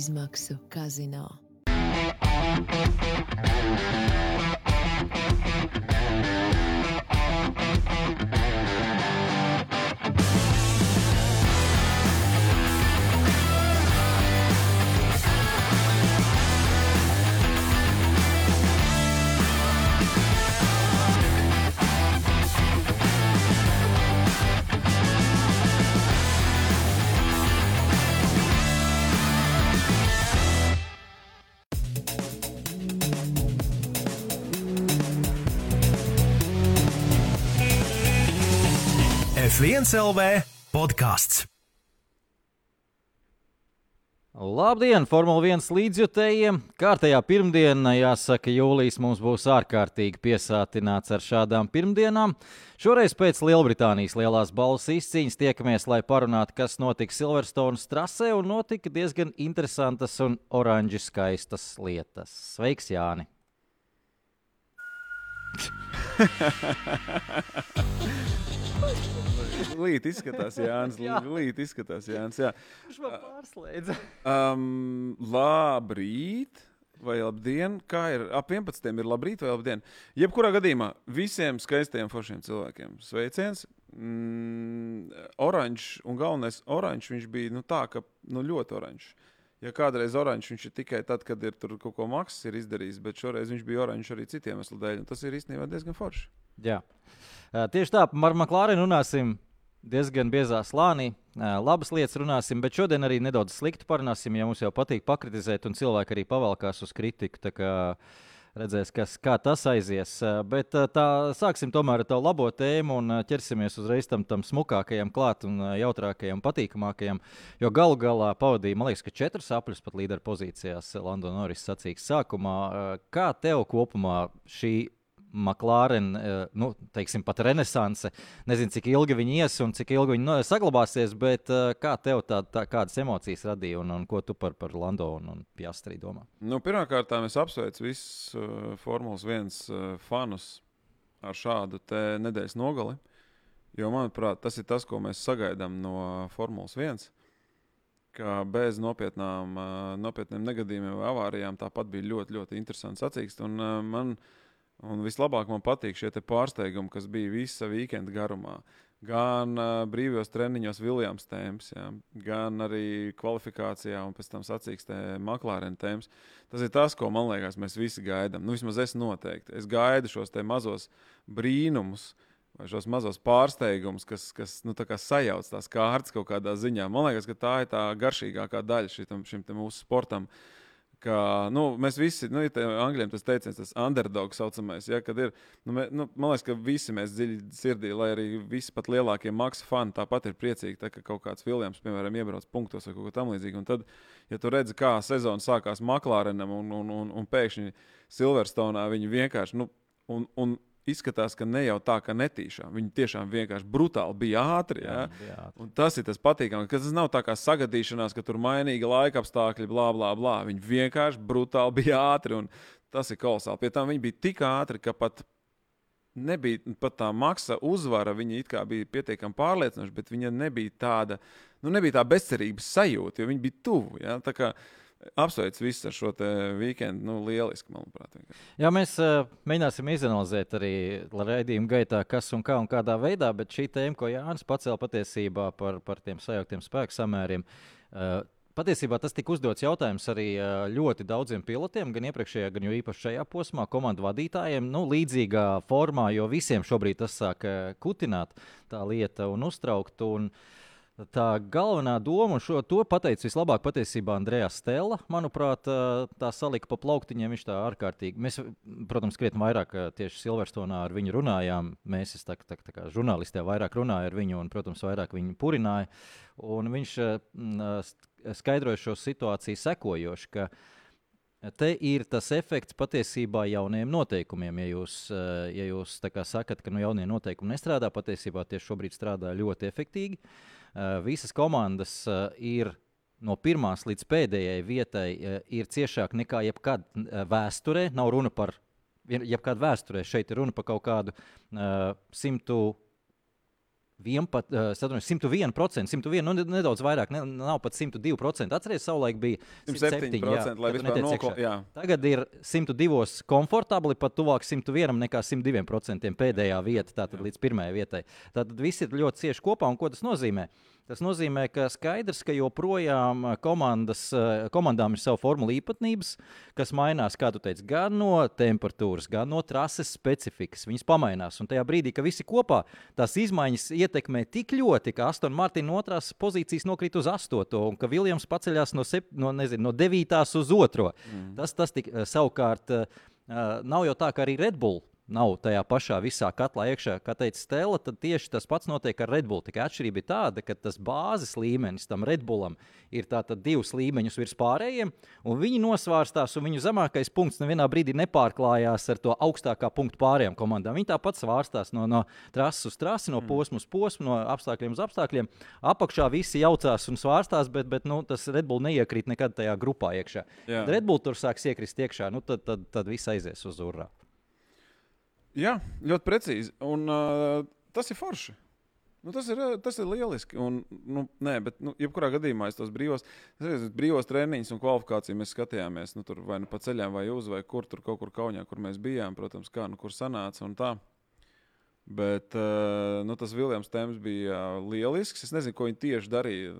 bezizmaksu kazino. F1 LV podkāsts. Labdien, Formule 1 līdzjutējiem! Kārtējā pirmdiena, jāsaka, jūlijas mums būs ārkārtīgi piesātināts ar šādām pirmdienām. Šoreiz pēc Lielbritānijas lielās balvas izcīņas tiekamies, lai parunātu, kas notika Silverstonas trasē, un notika diezgan interesantas un oranži skaistas lietas. Sveiks, Jāni! Līt izskatās, Jānis. Jā. Līt izskatās, Jānis. Jā. Viņš man pārslēdza. Um, labrīt! Vai labdien? Kā ir? Ap 11. ir labrīt vai labdien? Jebkurā gadījumā visiem skaistiem foršiem cilvēkiem sveiciens. Mm, oranžs un galvenais oranžs viņš bija nu, tā, ka nu, ļoti oranžs. Ja kādreiz oranžs viņš ir tikai tad, kad ir tur kaut ko maksas ir izdarījis, bet šoreiz viņš bija oranžs arī citiem iemeslu dēļ. un Tas ir īstenībā diezgan forši. Jā. Tieši tā, par McLaren runāsim diezgan biezā slānī. Labas lietas runāsim, bet šodien arī nedaudz slikti parunāsim, ja mums jau patīk pakritizēt, un cilvēki arī pavalkās uz kritiku. Redzēs, kas, kā tas aizies. Bet tā, sāksim tomēr ar to labo tēmu un ķersimies uzreiz tam, tam smukākajam, klāt un jautrākajam, patīkamākajam. Jo galu galā pavadīja, man liekas, ka četras apļus pat līderu pozīcijās London Norris sacīks sākumā. Kā tev kopumā šī McLaren, eh, nu, teiksim, pat renaissance. Nezinu, cik ilgi viņi ies un cik ilgi viņi no, saglabāsies, bet eh, kā tev tā, tā, kādas emocijas radīja un, un ko tu par, par Lando un, un Piastri domā? Nu, Pirmkārt, es apsveicu visus uh, Formulas 1 uh, fanus ar šādu nedēļas nogali. Jo, manuprāt, tas ir tas, ko mēs sagaidām no Formulas 1. Ka bez nopietnām, uh, nopietniem negadījumiem vai avārijām tāpat bija ļoti, ļoti interesants sacīksts. Un, uh, man, un vislabāk man patīk šie te pārsteigumi, kas bija visa weekenda garumā. Gan uh, brīvajos treniņos Viljams tēmas, ja, gan arī kvalifikācijā un pēc tam sacīkstē McLaren tēmas. Tas ir tas, ko man liekas, mēs visi gaidām. Nu, vismaz es noteikti. Es gaidu šos mazos brīnumus. Vai šos mazos pārsteigumus, kas, kas nu, tā sajauc tās kārtas kaut kādā ziņā. Man liekas, ka tā ir tā garšīgākā daļa šitam, šim mūsu sportam. Ka, nu, mēs visi, nu, ir angļiem tas teiciens, tas underdog saucamais, ja, kad ir, nu, mē, nu, man liekas, ka visi mēs dziļi sirdī, lai arī visi pat lielākie maksa fani tāpat ir priecīgi, tā, ka kaut kāds Viljams, piemēram, iebrauc punktos vai kaut ko tam līdzīgu. Un tad, ja tu redzi, kā sezona sākās McLarenam un, un, un, un pēkšņi Silverstonā, viņi vienkārši, nu, un, un izskatās, ka ne jau tā, ka netīšām. Viņi tiešām vienkārši brutāli bija ātri. Ja? ātri. Un tas ir tas patīkami, ka tas nav tā kā sagadīšanās, ka tur mainīga laika apstākļi, bla, bla, bla. Viņi vienkārši brutāli bija ātri. un Tas ir kolosāli. Pie tam viņi bija tik ātri, ka pat nebija pat tā maksa uzvara. Viņa it kā bija pietiekami pārliecinoša, bet viņa nebija tāda, nu, nebija tā bezcerības sajūta, jo viņi bija tuvu. Ja? Apsveicu visus ar šo weekendu. Nu, lieliski, manuprāt. Jā, mēs uh, mēģināsim izanalizēt arī raidījuma gaitā, kas un kā un kādā veidā, bet šī tēma, ko Jānis pacēla patiesībā par, par tiem sajauktiem spēku samēriem. Uh, Patiesībā tas tika uzdots jautājums arī ā, ļoti daudziem pilotiem, gan iepriekšējā, gan īpaši šajā posmā, komandu vadītājiem. Nu, līdzīgā formā, jo visiem šobrīd tas sāk kutināt tā lieta un uztraukt. Un, Tā galvenā doma, un šo to pateica vislabāk patiesībā Andrejs Stela. Manuprāt, tā salika pa plauktiņiem. Viņš tā ārkārtīgi. Mēs, protams, krietni vairāk tieši Silverstonā ar viņu runājām. Mēs, es tā, tā, tā kā žurnālistē, vairāk runāju ar viņu, un, protams, vairāk viņu purināju. Un viņš skaidroja šo situāciju sekojoši. ka Te ir tas efekts patiesībā jauniem noteikumiem. Ja jūs, ja jūs sakat, ka nu, jaunie noteikumi nestrādā, patiesībā tieši šobrīd strādā ļoti efektīvi. Eh, Visas komandas eh, ir no pirmās līdz pēdējai vietai eh, ir ciešāk nekā jebkad eh, vēsturē. Nav runa par jebkādu vēsturē. Šeit ir runa par kaut kādu uh, simtu 11, uh, 101%, 101, nu, nedaudz vairāk, ne, nav pat 102%. Atcerieties, savulaik bija 107%, jā, lai vispār jā. Tagad ir 102 komfortabli, pat tuvāk 101 nekā 102% pēdējā vieta, tātad jā. līdz pirmajai vietai. Tātad viss ir ļoti cieši kopā, un ko tas nozīmē? Tas nozīmē, ka skaidrs, ka joprojām komandas, komandām ir sava formula īpatnības, kas mainās, kā tu teici, gan no temperatūras, gan no trases specifikas. Viņas pamainās. Un tajā brīdī, kad visi kopā tās izmaiņas ietekmē tik ļoti, ka Aston Martina otrās pozīcijas nokrīt uz astoto, un ka Viljams paceļās no, sep, no, nezinu, no devītās uz otro. Mm. Tas, tas tik, savukārt nav jau tā, ka arī Red Bull nav tajā pašā visā katlā iekšā. Kā teica Stela, tad tieši tas pats notiek ar Red Bull. Tikai atšķirība ir tāda, ka tas bāzes līmenis tam Red Bullam ir divus līmeņus virs pārējiem, un viņi nosvārstās, un viņu zemākais punkts nevienā brīdī nepārklājās ar to augstākā punktu pārējām komandām. Viņi tāpat svārstās no, no trases uz trasi, no mm. posma uz posmu, no apstākļiem uz apstākļiem. Apakšā visi jaucās un svārstās, bet, bet nu, tas Red Bull neiekrīt nekad tajā grupā iekšā. Jā. Red Bull tur sāks iekrist iekšā, nu, tad, tad, tad viss aizies uz urā. Jā, ļoti precīzi. Un, uh, tas ir forši. Nu, tas, ir, tas ir lieliski. Un, nu, nē, bet, nu, jebkurā gadījumā es tos brīvos, es brīvos treniņus un kvalifikāciju mēs skatījāmies. Nu, tur vai nu pa ceļām, vai uz, vai kur tur kaut kur kaunijā, kur mēs bijām. Protams, kā nu kur sanāca un tā. Bet nu, tas Viljams Tēms bija lielisks. Es nezinu, ko viņš tieši darīja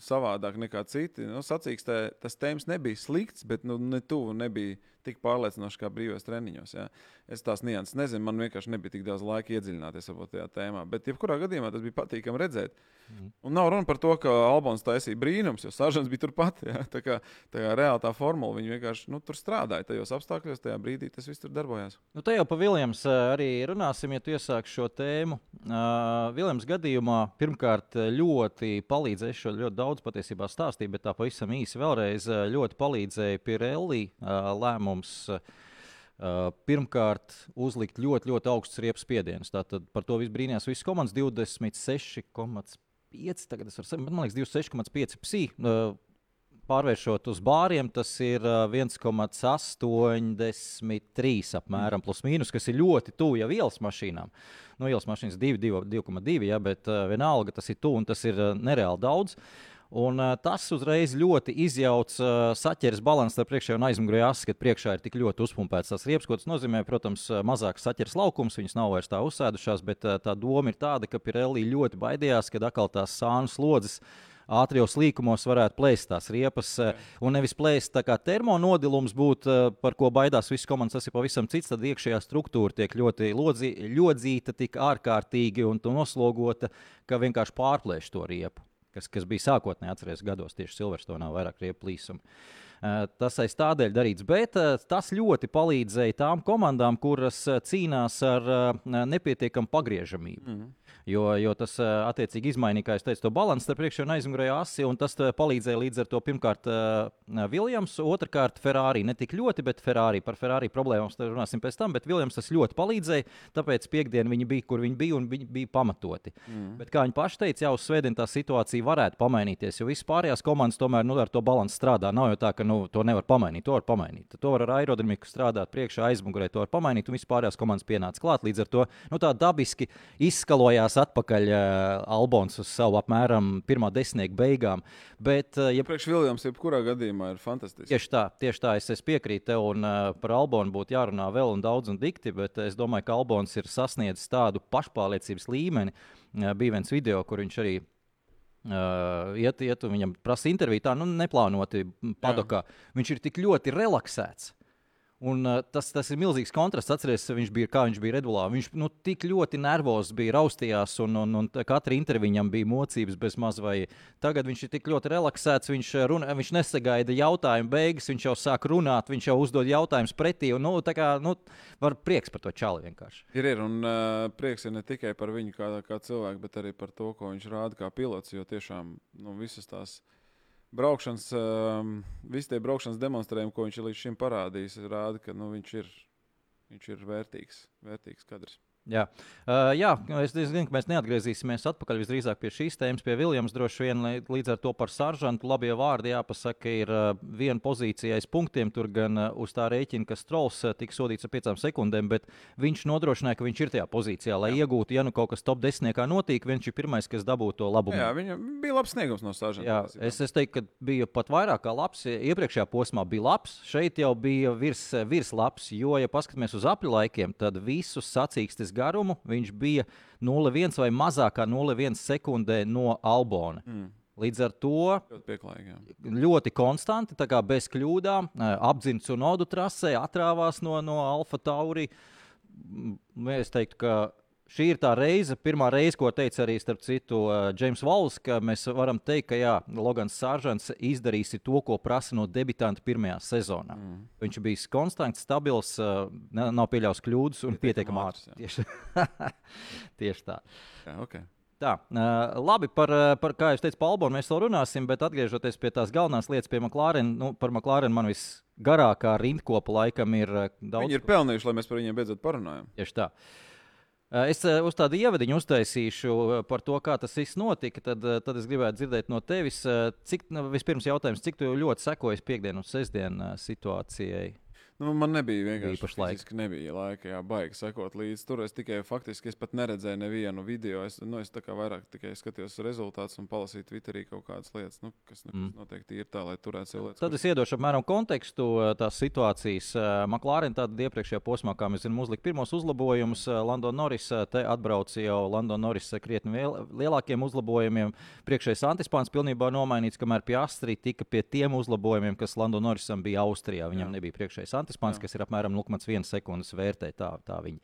savādāk nekā citi. Nu, sacīks, tā, tas Tēms nebija slikts, bet nu, ne tuvu nebija tik pārliecinoši kā brīvos treniņos. Jā. Es tās nianses nezinu, man vienkārši nebija tik daudz laika iedziļināties tajā tēmā. Bet, jebkurā gadījumā, tas bija patīkami redzēt. Mm. Un nav runa par to, ka Albans taisīja brīnums, jo Sāžants bija turpat. Tā kā, tā kā reāli tā formula, viņi vienkārši nu, tur strādāja tajos apstākļos, tajā brīdī tas viss tur darbojās. Nu, te jau pa Viljams eh, arī runāsim, ja tu iesāksi šo tēmu. Uh, Viljams gadījumā pirmkārt ļoti palīdzēja, šo ļoti daudz patiesībā stāstīja, bet tā pavisam īsi vēlreiz ļoti palīdzēja Pirelli uh, lēmums. Pirmkārt, uzlikt ļoti, ļoti augsts riepas spiediens. Tātad par to viss brīnījās. Visas komandas 26,5. Tagad es varu, man liekas, 26,5 psi. Pārvēršot uz bāriem, tas ir 1,83 apmēram, plus mīnus, kas ir ļoti tuvu jau ielas mašīnām. Nu, ielas mašīnas 2,2, ja, bet vienalga tas ir tuvu un tas ir nereāli daudz. Uh, Un, uh, tas uzreiz ļoti izjauc uh, saķeres balanci starp priekšējo un aizmugurējo asi, kad priekšā ir tik ļoti uzpumpēts tas riepas. Tas nozīmē, protams, mazāks saķeres laukums, viņas nav vairs tā uzsēdušās, bet uh, tā doma ir tāda, ka Pirelli ļoti baidījās, kad atkal tās sānu slodzes ātrijos līkumos varētu plēst tās riepas. Un nevis plēst tā kā termonodilums būtu, par ko baidās visas komandas, tas ir pavisam cits. Tad iekšējā struktūra tiek ļoti lodzi, ļodzīta, tik ārkārtīgi un noslogota, ka vienkārši pārplēš to riepu kas, kas bija sākotnēji atceries gados tieši Silverstonā, vairāk riepu plīsumu. Uh, tas aiz tādēļ darīts, bet uh, tas ļoti palīdzēja tām komandām, kuras uh, cīnās ar nepietiekamu pagriežamību. Mm -hmm. Jo, jo tas attiecīgi izmainīja, kā jau teicu, to balanci starp priekšējo un aizmugurējo asi. Un tas palīdzēja līdz ar to pirmkārt Viljams, otrkārt Ferrari. Ne tik ļoti, bet Ferrari par Ferrari problēmām runāsim pēc tam. Bet Viljams tas ļoti palīdzēja. Tāpēc piekdien viņi bija, kur viņi bija, un viņi bija pamatoti. Mm. Bet, kā viņi paši teica, jau uz svētdienu tā situācija varētu pamainīties. Jo visas pārējās komandas tomēr nu, ar to balanci strādā. Nav jau tā, ka nu, to nevar pamainīt. To var pamainīt. To var ar aerodinamiku strādāt priekšā, aizmugurē. To var pamainīt, un visas pārējās komandas pienāca klāt. Līdz ar to nu, tā dabiski izskalojās atpakaļ uh, Albons uz savu apmēram pirmā desmitnieka beigām. Bet, uh, ja priekš Viljams, jebkurā gadījumā ir fantastiski. Tieši tā, tieši tā es, es piekrītu tev, un uh, par Albonu būtu jārunā vēl un daudz un dikti, bet es domāju, ka Albons ir sasniedzis tādu pašpārliecības līmeni. Uh, bija viens video, kur viņš arī Uh, iet, iet, viņam prasa interviju, tā nu, neplānoti padokā. Jā. Viņš ir tik ļoti relaksēts. Un, uh, tas, tas ir milzīgs kontrasts. Atcerieties, viņš bija, kā viņš bija Redbullā. Viņš nu, tik ļoti nervozs bija, raustījās, un, un, un katra intervija viņam bija mocības bez maz. Vai. Tagad viņš ir tik ļoti relaksēts, viņš, uh, runa, viņš nesagaida jautājumu beigas, viņš jau sāk runāt, viņš jau uzdod jautājumus pretī. Un, nu, kā, nu, var prieks par to čali vienkārši. Ir, ir un uh, prieks ir ne tikai par viņu kā, kā cilvēku, bet arī par to, ko viņš rāda kā pilots. Jo tiešām nu, visas tās braukšanas, um, visi tie braukšanas demonstrējumi, ko viņš ir līdz šim parādījis, rāda, ka nu, viņš, ir, viņš ir vērtīgs, vērtīgs kadrs. Jā, uh, jā es zinu, ka mēs neatgriezīsimies atpakaļ visdrīzāk pie šīs tēmas, pie Viljams. Droši vien līdz ar to par saržantu labie vārdi jāpasaka, ir uh, viena pozīcija aiz punktiem. Tur gan uh, uz tā rēķina, ka Strauss uh, tika sodīts ar piecām sekundēm, bet viņš nodrošināja, ka viņš ir tajā pozīcijā, lai jā. iegūtu, ja nu kaut kas top desmitniekā notiek, viņš ir pirmais, kas dabūtu to labumu. Jā, viņam bija labs sniegums no saržanta. Jā, es, es teiktu, ka bija pat vairāk kā labs. Iepriekšējā posmā bija labs, šeit jau bija virs, virs labs, jo, ja paskatāmies uz apli laikiem, tad visus sacīkstes garumu viņš bija 0,1 vai mazākā 0,1 sekundē no Albona. Mm. Līdz ar to ļoti, ļoti konstanti, bez kļūdām, apziņas un odu trasē, atrāvās no, no Alfa Tauri. Es teiktu, ka šī ir tā reize, pirmā reize, ko teica arī starp citu Džeims uh, Valls, ka mēs varam teikt, ka jā, Logans Sāržants izdarīs to, ko prasa no debitanta pirmajā sezonā. Mm. Viņš bija konstants, stabils, uh, nav pieļāvis kļūdas un pietiekami ātrs. Tieši, tieši tā. Jā, okay. Tā, uh, labi, par, par kā jau teicu, par Albonu mēs vēl runāsim, bet atgriežoties pie tās galvenās lietas, pie McLaren, nu, par McLaren man visgarākā rindkopa laikam ir daudz. Viņi ir pelnījuši, lai mēs par viņiem beidzot parunājam. Tieši tā. Es uz tādu ievadiņu uztaisīšu par to, kā tas viss notika. Tad, tad es gribētu dzirdēt no tevis, cik, nu, vispirms jautājums, cik tu ļoti sekojies piekdienas un sestdienas situācijai Nu, man nebija vienkārši īpaši laika. Nebija laika, jā, baigi sekot līdzi. Tur es tikai faktiski es pat neredzēju nevienu video. Es, nu, es tā kā vairāk tikai skatījos rezultātus un palasīju Twitterī kaut kādas lietas, nu, kas, nu, mm. kas noteikti ir tā, lai turētu sev lietas. Tad es iedošu apmēram kontekstu tās situācijas. McLaren tādā iepriekšējā posmā, kā mēs zinām, uzlika pirmos uzlabojumus. Lando Norris te atbrauca jau Lando Norris krietni lielākiem uzlabojumiem. Priekšējais antispāns pilnībā nomainīts, kamēr pie Astrid tika pie tiem uzlabojumiem, kas Lando Norrisam bija Austrijā. Viņam Jā. nebija priekšējais antispāns antispāns, kas ir apmēram 0,1 sekundes vērtē. Tā, tā viņi.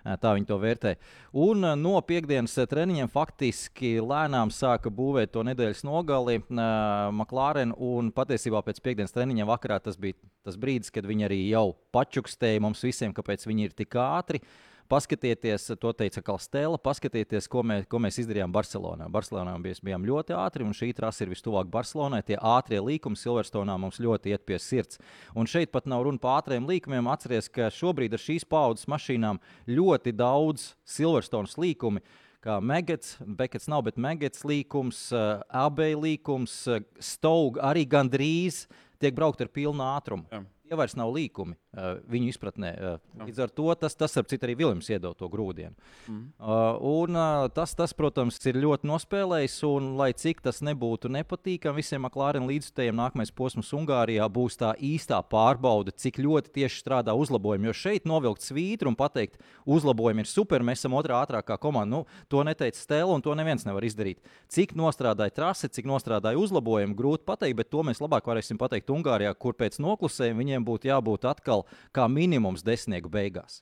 Tā viņi to vērtē. Un no piekdienas treniņiem faktiski lēnām sāka būvēt to nedēļas nogali McLaren. Patiesībā pēc piekdienas treniņiem vakarā tas bija tas brīdis, kad viņi arī jau pačukstēja mums visiem, kāpēc viņi ir tik ātri. Uh, Paskatieties, to teica Kalstēla, paskatieties, ko, mē, ko mēs izdarījām Barcelonā. Barcelonā mēs bijām ļoti ātri, un šī trase ir vistuvāk Barcelonai. Tie ātrie līkumi Silverstonā mums ļoti iet pie sirds. Un šeit pat nav runa par ātriem līkumiem. Atcerieties, ka šobrīd ar šīs paudzes mašīnām ļoti daudz Silverstonas līkumu kā Megats, Bekets nav, bet Megats līkums, uh, eh, AB līkums, uh, Stauga arī gandrīz tiek braukt ar pilnu ātrumu. Jā. Tie vairs nav līkumi uh, viņu izpratnē. Uh, līdz ar to tas, tas ar citu arī Viljams iedod to grūdienu. Mm. Uh, un, uh, tas, tas, protams, ir ļoti nospēlējis. Un, lai cik tas nebūtu nepatīkami visiem McLaren līdzstājiem, nākamais posms Ungārijā būs tā īstā pārbaude, cik ļoti tieši strādā uzlabojumi. Jo šeit novilkt svītru un pateikt, uzlabojumi ir super, mēs esam otrā ātrākā komanda. Nu, to neteica Stēla, un to neviens nevar izdarīt. Cik nostrādāja trase, cik nostrādāja uzlabojumi, grūti pateikt, bet to mēs labāk varēsim pateikt Ungārijā, kur pēc noklusējuma viņiem būtu jābūt atkal kā minimums desmitnieku beigās.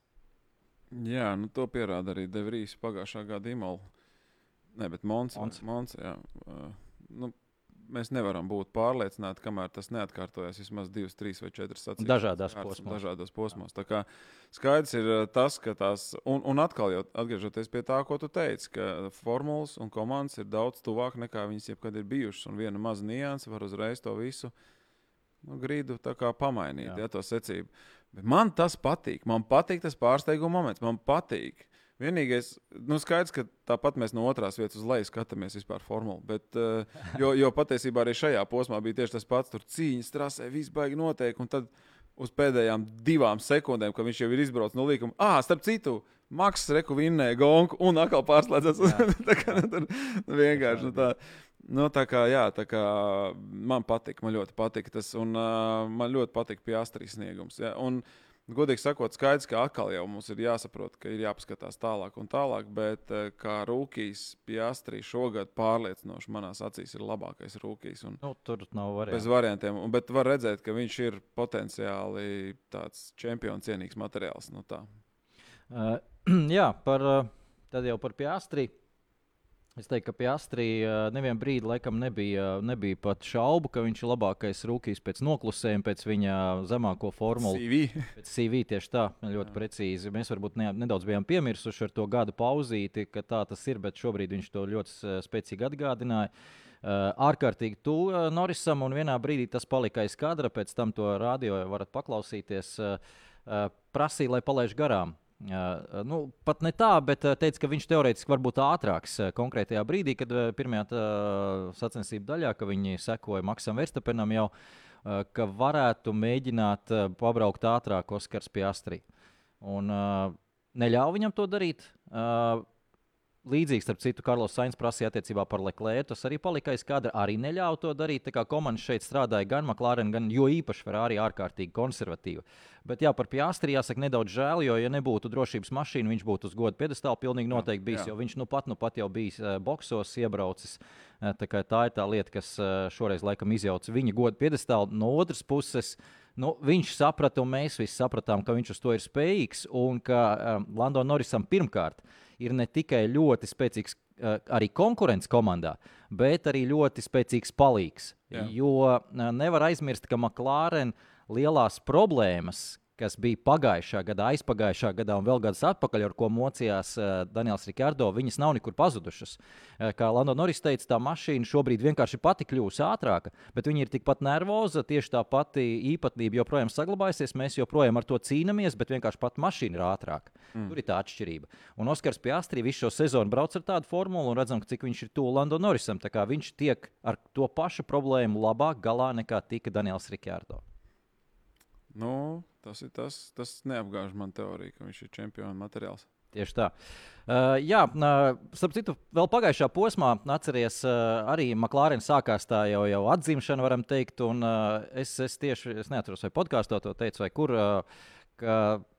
Jā, nu to pierāda arī Devrīs pagājušā gada Imola. Nē, bet Mons. Uh, nu, mēs nevaram būt pārliecināti, kamēr tas neatkārtojas vismaz divas, trīs vai četras sacīkstības. Dažādās posmos. Dažādos posmos. Tā kā skaidrs ir tas, ka tās, un, un atkal jau atgriežoties pie tā, ko tu teici, ka formulas un komandas ir daudz tuvāk nekā viņas jebkad ir bijušas, un viena maza nianse var uzreiz to visu nu, grīdu pamainīt, jā. Ja, to secību. Bet man tas patīk. Man patīk tas pārsteiguma moments. Man patīk. Vienīgais, nu, skaidrs, ka tāpat mēs no otrās vietas uz leju skatāmies vispār formulu. Bet, uh, jo, jo patiesībā arī šajā posmā bija tieši tas pats. Tur cīņas trasē, viss baigi notiek. Un tad uz pēdējām divām sekundēm, kad viņš jau ir izbraucis no līnijas, ah, starp citu, Maks Reku vinnēja gonku un atkal pārslēdzas. tā kā nu, tur vienkārši nu, tā. Nu, tā kā, jā, tā kā man patīk, man ļoti patīk tas, un uh, man ļoti patīk pie astrīs sniegums. Ja? Un, godīgi sakot, skaidrs, ka atkal jau mums ir jāsaprot, ka ir jāpaskatās tālāk un tālāk, bet uh, kā rūkīs pie astrīs šogad pārliecinoši manās acīs ir labākais rūkīs. Nu, tur nav variantu. Bez variantiem, un, bet var redzēt, ka viņš ir potenciāli tāds čempionu cienīgs materiāls. Nu, tā. uh, jā, par, tad jau par Piastri. Es teiktu, ka pie Astrija nevienu brīdi laikam nebija, nebija pat šaubu, ka viņš ir labākais rūkīs pēc noklusējuma, pēc viņa zemāko formulu. CV. Pēc CV tieši tā, ļoti Jā. precīzi. Mēs varbūt ne, nedaudz bijām piemirsuši ar to gadu pauzīti, ka tā tas ir, bet šobrīd viņš to ļoti spēcīgi atgādināja. Uh, ārkārtīgi tuvu uh, Norisam, un vienā brīdī tas palika aiz kadra. Pēc tam to radio varat paklausīties. Prasīja, lai palaiž garām Uh, nu, pat ne tā, bet uh, teica, ka viņš teorētiski var būt ātrāks konkrētajā brīdī, kad pirmajā uh, sacensību daļā, kad viņi sekoja Maksam Verstapenam, jau uh, ka varētu mēģināt pabraukt ātrāk Oskars Piastri. Un uh, neļauj viņam to darīt. Uh, Līdzīgi, starp citu, Karls Sainz prasīja attiecībā par Leclerc. Tas arī palika aiz kadra. Arī neļāva to darīt. Tā kā komanda šeit strādāja gan McLaren, gan jo īpaši Ferrari ārkārtīgi konservatīva. Bet jā, par Piastri jāsaka nedaudz žēl, jo, ja nebūtu drošības mašīna, viņš būtu uz godu piedestālu pilnīgi noteikti bijis. Jā. Jo viņš nu pat, nu pat jau bijis uh, boksos, iebraucis. Uh, tā, tā ir tā lieta, kas uh, šoreiz laikam izjauca viņa godu piedestālu. No otras puses, nu, viņš saprata, un mēs visi sapratām, ka viņš uz to ir spējīgs. Un ka um, Lando Norisam pirmkārt ir ne tikai ļoti spēcīgs uh, arī konkurence komandā, bet arī ļoti spēcīgs palīgs. Jā. Jo uh, nevar aizmirst, ka McLaren lielās problēmas, kas bija pagājušā gadā, aizpagājušā gadā un vēl gadus atpakaļ, ar ko mocījās uh, Daniels Rikārdo, viņas nav nekur pazudušas. Uh, kā Lando Norris teica, tā mašīna šobrīd vienkārši pati kļūst ātrāka, bet viņa ir tikpat nervoza, tieši tā pati īpatnība joprojām saglabājusies. Mēs joprojām ar to cīnāmies, bet vienkārši pati mašīna ir ātrāka. Mm. Tur ir tā atšķirība. Un Oskars Piastri visu šo sezonu brauc ar tādu formulu un redzam, cik viņš ir tuvu Lando Norrisam. Viņš tiek ar to pašu problēmu labāk galā nekā tika Daniels Rikārdo. Nu, tas ir tas, tas neapgāž man teoriju, ka viņš ir čempionu materiāls. Tieši tā. Uh, jā, uh, starp citu, vēl pagājušā posmā, atcerieties, uh, arī Maklārina sākās tā jau, jau atzīšana, varam teikt. Un, uh, es, es tieši es neatceros, vai podkāstā to teicu, vai kur. Uh, ka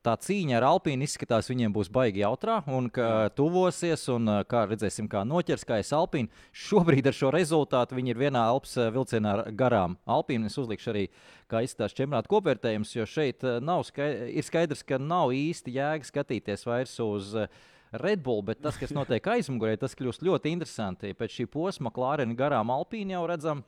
tā cīņa ar Alpīnu izskatās, viņiem būs baigi jautrā, un ka tuvosies, un kā redzēsim, kā noķers kājas Alpīnu. Šobrīd ar šo rezultātu viņi ir vienā Alpas vilcienā garām. Alpīnu es uzlikšu arī, kā izskatās čempionāta kopvērtējums, jo šeit nav skaidrs, ir skaidrs, ka nav īsti jēga skatīties vairs uz. Red Bull, bet tas, kas notiek aizmugurē, tas kļūst ļoti interesanti. Pēc šī posma klāriņa garām Alpīnu jau redzam,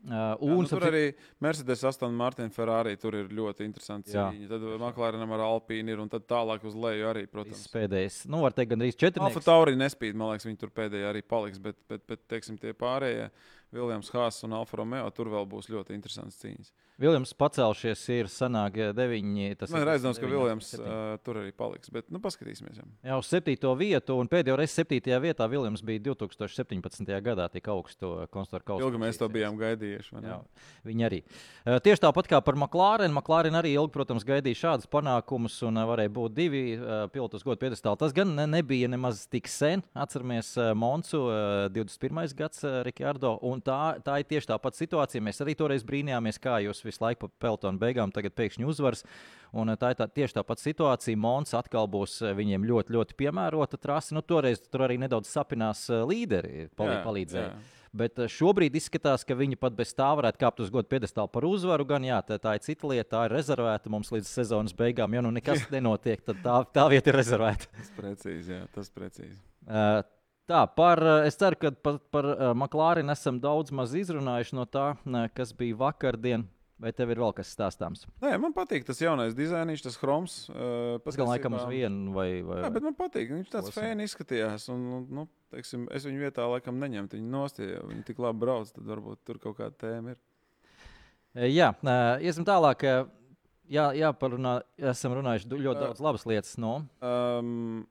Uh, un jā, nu, tur arī Mercedes, Aston Martin, Ferrari. Tur ir ļoti interesanti cīņa. Tad McLarenam ar Alpīnu ir un tad tālāk uz leju arī, protams. Viss pēdējais, nu, var teikt, gandrīz četri. Alfa Tauri nespīd, man liekas, viņi tur pēdējie arī paliks, bet, bet, bet teiksim, tie pārējie. Viljams Hāss un Alfa Romeo. Tur vēl būs ļoti interesants cīņas. Viljams pacelšies, ir sanāk, deviņi. Man ir aizdoms, ka Viljams uh, tur arī paliks. Bet, nu, paskatīsimies. Jau, jau uz septīto vietu, un pēdējo reizi septītajā vietā Viljams bija 2017. gadā tik augstu konstruktoru kausu. Ilgi mēs to bijām gaidījuši. Jā, viņi arī. Uh, tieši tāpat kā par McLaren. McLaren arī ilgi, protams, gaidīja šādus panākumus, un uh, varēja būt divi uh, pilotus godu piedestāli. Tas gan ne, nebija nemaz tik sen. Atceramies uh, Monsu, uh, 21. gads uh, Rikārdo. Tā, tā ir tieši tā pati situācija. Mēs arī toreiz brīnījāmies, kā jūs visu laiku pa peltonu beigām tagad pēkšņi uzvaras. Un eh, tā ir tā, tieši tā pati situācija. Mons atkal būs eh, viņiem ļoti, ļoti piemērota trase. Nu, toreiz tur arī nedaudz sapinās eh, līderi, palī, palīdzēja. Bet šobrīd izskatās, ka viņi pat bez tā varētu kāpt uz godu piedestālu par uzvaru. Gan jā, tā, tā ir cita lieta, tā ir rezervēta mums līdz sezonas beigām. Ja nu nekas nenotiek, tad tā, tā vieta ir rezervēta. Tas precīzi, jā, tas precīzi. Uh, Tā, par, eh, es ceru, ka par, par eh, Maklārinu esam daudz maz izrunājuši no tā, kas bija vakardien. Vai tev ir vēl kas stāstāms? Nē, man patīk tas jaunais dizains, tas chroms. Uh, tas gan laikam uz vienu vai, vai. Jā, bet man patīk. Viņš tāds fēni izskatījās. Un, nu, teiksim, es viņu vietā laikam neņemtu. Viņa nost, ja viņi tik labi brauc, tad varbūt tur kaut kāda tēma ir. Jā, iesim tālāk. Jā, jāparunā, esam runājuši ļoti daudz labas lietas. No. Um,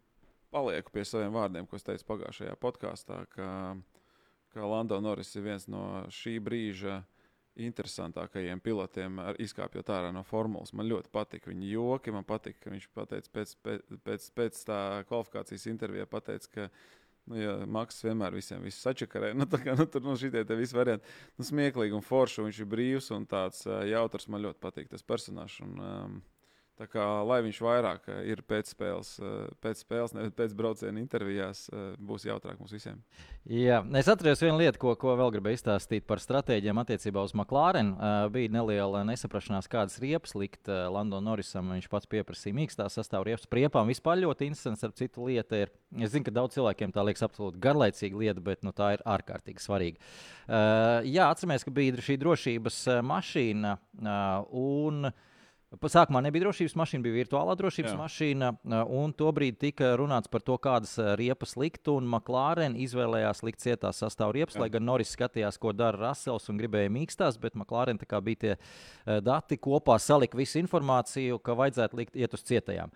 palieku pie saviem vārdiem, ko es teicu pagājušajā podkāstā, ka, ka Lando Norris ir viens no šī brīža interesantākajiem pilotiem, izkāpjot ārā no formulas. Man ļoti patīk viņa joki. Man patīk, ka viņš pateica pēc, pēc, pēc tā kvalifikācijas intervijā, pateica, ka Nu, ja Maks vienmēr visiem visu sačakarē, nu, kā, nu, tur nu, šitie visi varianti. Nu, smieklīgi un forši, un viņš ir brīvs un tāds jautrs. Man ļoti patīk tas personāžs. Un, um, Tā kā, lai viņš vairāk eh, ir pēc spēles, eh, pēc spēles, nevis pēc brauciena intervijās, eh, būs jautrāk mums visiem. Jā, es atceros vienu lietu, ko, ko vēl gribēju izstāstīt par stratēģiem attiecībā uz McLaren. Bija neliela nesaprašanās, kādas riepas likt Lando Norrisam. Viņš pats pieprasīja mīkstā sastāvā riepas priepām. Vispār ļoti interesants ar citu lietu. Ir. Es zinu, ka daudz cilvēkiem tā liekas absolūti garlaicīga lieta, bet nu, tā ir ārkārtīgi svarīga. Jā, atceramies, ka bija šī drošības mašīna. Un, uh, Sākumā nebija drošības mašīna, bija virtuālā drošības Jā. mašīna, un tobrīd tika runāts par to, kādas riepas likt. McLaren izvēlējās likt cietā Jā. lai gan Norris skatījās, ko dara Rasels un gribēja mīkstās, bet McLaren bija tie dati kopā, salika visu informāciju, ka vajadzētu likt iet uz cietajām.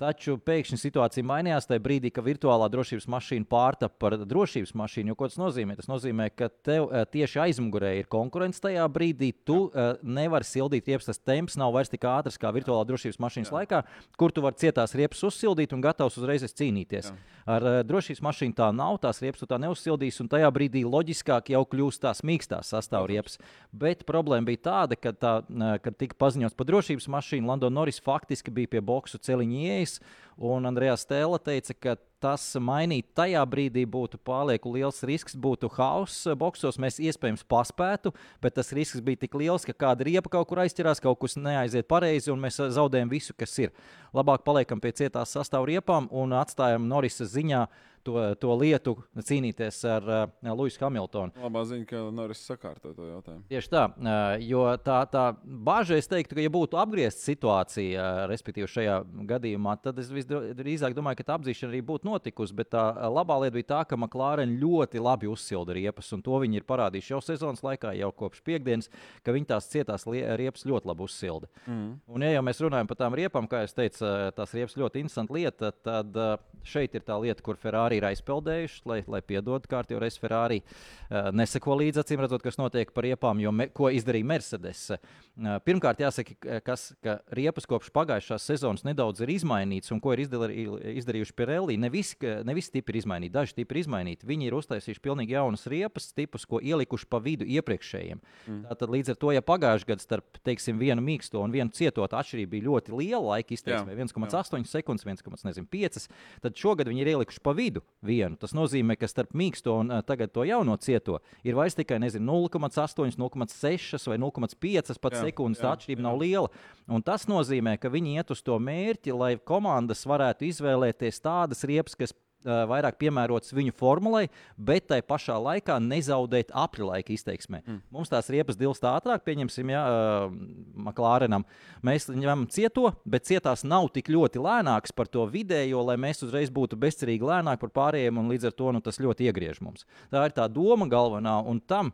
Taču pēkšņi situācija mainījās tajā brīdī, kad virtuālā drošības mašīna pārtapa par drošības mašīnu. Jo, ko tas nozīmē? Tas nozīmē, ka tev uh, tieši aizmugurē ir konkurence tajā brīdī. Tu uh, nevari sildīt riepas, tas temps nav vairs tik ātrs kā virtuālā drošības mašīnas Jā. laikā, kur tu vari cietās riepas uzsildīt un gatavs uzreiz cīnīties. Jā. Ar uh, drošības mašīnu tā nav, tās riepas tu tā neuzsildīsi, un tajā brīdī loģiskāk jau kļūst tās mīkstās sastāvriepas. Bet problēma bija tāda, ka, tā, uh, kad tika paziņots par drošības mašīnu, Lando Norris faktiski bija pie boksu celiņa ieejas Latvijas. Un Andrejs Stēla teica, ka tas mainīt tajā brīdī būtu pārlieku liels risks, būtu hauss boxos. Mēs iespējams paspētu, bet tas risks bija tik liels, ka kāda riepa kaut kur aizķerās, kaut kas neaiziet pareizi, un mēs zaudējam visu, kas ir. Labāk paliekam pie cietās sastāvriepām un atstājam Norisa ziņā to, to lietu cīnīties ar uh, Luisu Hamiltonu. Labā ziņa, ka Norris sakārto to jautājumu. Tieši tā, uh, jo tā, tā bāža, es teiktu, ka, ja būtu apgriezta situācija, uh, respektīvi šajā gadījumā, tad es visdrīzāk domāju, ka tā apzīšana arī būtu notikusi. Bet tā labā lieta bija tā, ka McLaren ļoti labi uzsilda riepas, un to viņi ir parādījuši jau sezonas laikā, jau kopš piekdienas, ka viņi tās cietās riepas ļoti labi uzsilda. Mm. Un, ja jau mēs runājam par tām riepām, kā jau teicu, tās riepas ļoti interesanta lieta, tad šeit ir tā lieta, kur Ferrari Ferrari ir aizpeldējuši, lai, lai piedotu kārtībā reizes Ferrari. Uh, neseko līdzi acīm redzot, kas notiek par riepām, jo me, ko izdarīja Mercedes. Uh, pirmkārt, jāsaka, kas, ka riepas kopš pagājušās sezonas nedaudz ir izmainīts, un ko ir izdarī, izdarījuši Pirelli. Ne visi, ne visi tipi ir izmainīti, daži tipi ir izmainīti. Viņi ir uztaisījuši pilnīgi jaunas riepas tipus, ko ielikuši pa vidu iepriekšējiem. Mm. Tātad līdz ar to, ja pagājušajā gadā starp teiksim, vienu mīksto un vienu cietotu atšķirība bija ļoti liela laika izteiksmē, 1,8 sekundes, 1,5, tad šogad viņi ir ielikuši pa vidu vienu. Tas nozīmē, ka starp mīksto un uh, tagad to jauno cieto ir vairs tikai 0,8, 0,6 vai 0,5 sekundes. Tā atšķirība nav liela. Un tas nozīmē, ka viņi iet uz to mērķi, lai komandas varētu izvēlēties tādas riepas, kas vairāk piemērots viņu formulai, bet tai pašā laikā nezaudēt apli laika izteiksmē. Mm. Mums tās riepas dilst ātrāk, pieņemsim, ja uh, Maklārenam. Mēs ņemam cieto, bet cietās nav tik ļoti lēnāks par to vidējo, lai mēs uzreiz būtu bezcerīgi lēnāki par pārējiem, un līdz ar to nu, tas ļoti iegriež mums. Tā ir tā doma galvenā, un tam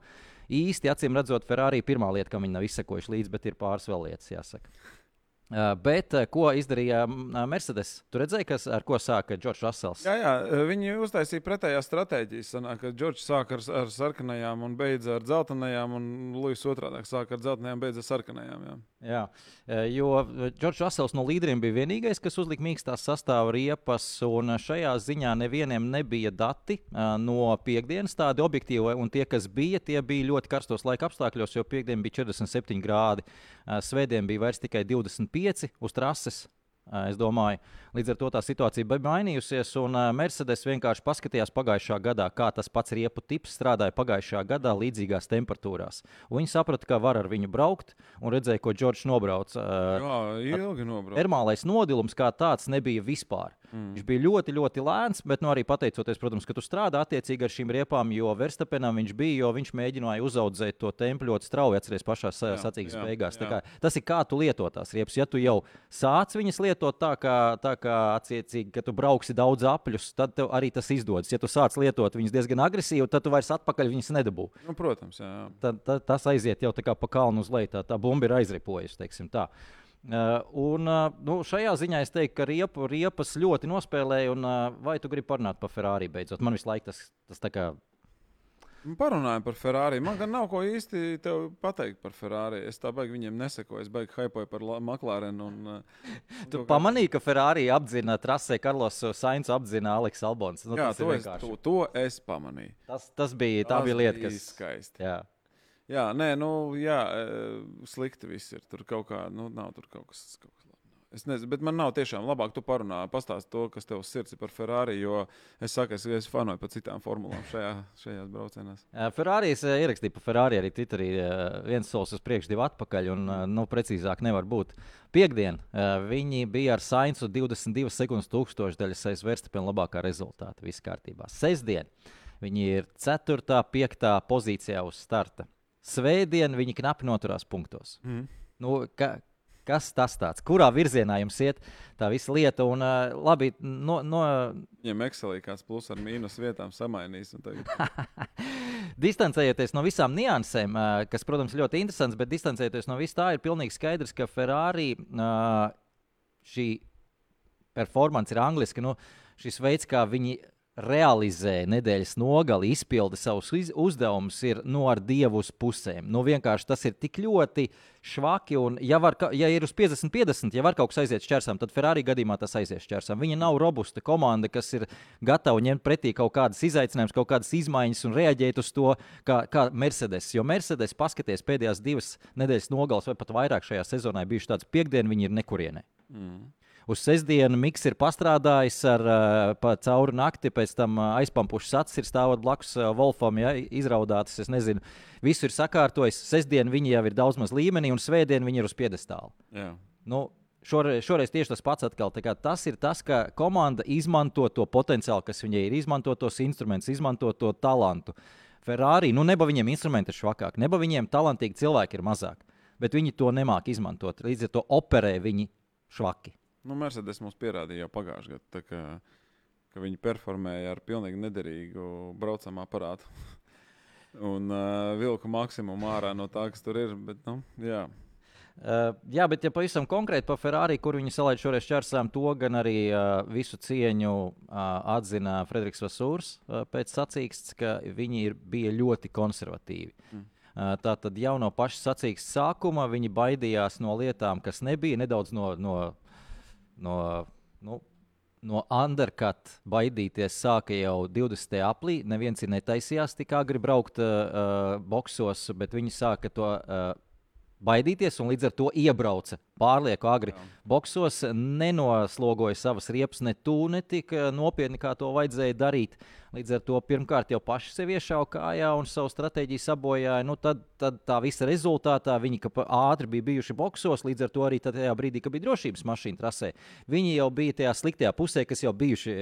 īsti acīm redzot, Ferrari pirmā lieta, kam viņi nav izsekojuši līdzi, bet ir pāris vēl lietas jāsaka. Bet ko izdarīja Mercedes? Tur redzēja, kas, ar ko sāka Džordžs Rasels. Jā, jā, viņi uztaisīja pretējā stratēģiju. Sanāk, ka Džordžs sāka ar, ar sarkanajām un beidza ar dzeltenajām, un Lūsis otrādi sāka ar dzeltenajām un beidza ar sarkanajām. Jā, jā jo Džordžs Rasels no līderiem bija vienīgais, kas uzlika mīkstās sastāvā riepas, un šajā ziņā nevienam nebija dati no piekdienas tādi objektīvi, un tie, kas bija, tie bija ļoti karstos laika apstākļos, jo piekdien bija 47 grādi. Svētdien bija vairs tikai 25 uz trases. Es domāju, līdz ar to tā situācija bija mainījusies, un Mercedes vienkārši paskatījās pagājušā gadā, kā tas pats riepu tips strādāja pagājušā gadā līdzīgās temperatūrās. Un viņi saprata, ka var ar viņu braukt, un redzēja, ko Džordžs nobrauc. Jā, ilgi nobrauc. Termālais nodilums kā tāds nebija vispār. Mm. Viņš bija ļoti, ļoti lēns, bet nu, arī pateicoties, protams, ka tu strādā attiecīgi ar šīm riepām, jo Verstapenam viņš bija, jo viņš mēģināja uzaudzēt to tempu ļoti strauji, atcerieties, pašā sacīkstes beigās. Jā. Kā, tas ir kā tu lieto tās riepas. Ja tu jau sāc viņas lietot tā, kā, tā kā attiecīgi, ka tu brauksi daudz apļus, tad tev arī tas izdodas. Ja tu sāc lietot viņas diezgan agresīvi, tad tu vairs atpakaļ viņas nedabū. Nu, protams, jā. jā. Tad, tad, tas aiziet jau tā kā pa kalnu uz leju, tā, tā bumba ir aizripojusi, teiksim tā. Uh, un, uh, nu, šajā ziņā es teiktu, ka riepu, riepas ļoti nospēlēja. Un, uh, vai tu gribi parunāt par Ferrari beidzot? Man visu laiku tas, tas tā kā. Parunājam par Ferrari. Man gan nav ko īsti pateikt par Ferrari. Es tā baigi viņiem nesekoju. Es baigi hypoju par McLaren. Un, tu to, pamanīji, ka Ferrari apzina trasē Karlos Sainz, apzina Aleks Albons. Nu, jā, to es, to, to es pamanīju. Tas, tas bija, tā tas bija lieta, kas. Skaisti. Jā. Jā, nē, nu, jā, e, slikti viss ir. Tur kaut kā, nu, nav tur kaut kas. Kaut kas Es nezinu, bet man nav tiešām labāk, tu parunā, pastāst to, kas tev sirds ir par Ferrari, jo es saku, es, es fanoju par citām formulām šajā, šajās braucienās. Ferrari ierakstīja par Ferrari arī Twitterī viens solis uz priekšu, divi atpakaļ, un, nu, precīzāk nevar būt. Piektdien viņi bija ar Sainzu 22 sekundes tūkstošdaļas aiz Verstapena labākā rezultāta. Viss kārtībā. Sestdien viņi ir 4. 5. pozīcijā uz starta. Svētdien viņi knapi noturās punktos. Mm. Nu, ka, kas tas tāds? Kurā virzienā jums iet tā visa lieta? Un, uh, labi, no, no... Viņam Excelī kāds plus ar mīnus vietām samainīs. distancējoties no visām niansēm, uh, kas, protams, ļoti interesants, bet distancējoties no vis tā, ir pilnīgi skaidrs, ka Ferrari uh, šī performance ir angliski. Nu, šis veids, kā viņi realizē nedēļas nogali, izpilda savus uzdevumus, ir no ar dievu uz pusēm. Nu, vienkārši tas ir tik ļoti švaki. Un, ja, var, ja ir uz 50, 50, ja var kaut kas aiziet šķērsām, tad Ferrari gadījumā tas aizies šķērsām. Viņa nav robusta komanda, kas ir gatava ņemt pretī kaut kādas izaicinājumus, kaut kādas izmaiņas un reaģēt uz to, kā, kā Mercedes. Jo Mercedes, paskatieties, pēdējās divas nedēļas nogales vai pat vairāk šajā sezonā bijušas tādas piekdienas, viņi ir nekurienē. Mm uz sestdienu Miks ir pastrādājis ar uh, cauri nakti, pēc tam uh, aizpampušas acis ir stāvot blakus uh, Wolfam, ja, izraudātas. Es nezinu, visu ir sakārtojis. Sestdien viņi jau ir daudz maz līmenī, un svētdien viņi ir uz piedestāla. Nu, Šoreiz, šoreiz tieši tas pats atkal. Tas ir tas, ka komanda izmanto to potenciālu, kas viņai ir, izmanto tos instrumentus, izmanto to talantu. Ferrari, nu, neba viņiem instrumenti ir švakāki, neba viņiem talantīgi cilvēki ir mazāk, bet viņi to nemāk izmantot. Līdz ar to operē viņi švaki. Nu, Mercedes mums pierādīja jau pagājušajā gadā, ka, ka viņi performēja ar pilnīgi nederīgu braucamā aparātu. un uh, vilku maksimumu ārā no tā, kas tur ir. Bet, nu, jā. Uh, jā, bet ja pavisam konkrēti par Ferrari, kur viņi salaiž šoreiz čarsām, to gan arī uh, visu cieņu uh, atzina Frederiks Vasūrs uh, pēc sacīksts, ka viņi ir, bija ļoti konservatīvi. Mm. Uh, Tātad jau no paša sacīksts sākuma viņi baidījās no lietām, kas nebija nedaudz no, no no, nu, no undercut baidīties sāka jau 20. aprīlī. Neviens ir netaisījās tik agri braukt uh, boksos, bet viņi sāka to uh, baidīties un līdz ar to iebrauca pārlieku agri Jā. boksos, nenoslogoja savas riepas ne tūlīt, ne tik nopietni, kā to vajadzēja darīt. Līdz ar to pirmkārt jau paši sev iešāva kājā un savu stratēģiju sabojāja. Nu, tad, tad tā visa rezultātā viņi ātri bija bijuši boksos, līdz ar to arī tajā brīdī, kad bija drošības mašīna trasē. Viņi jau bija tajā sliktajā pusē, kas jau bijuši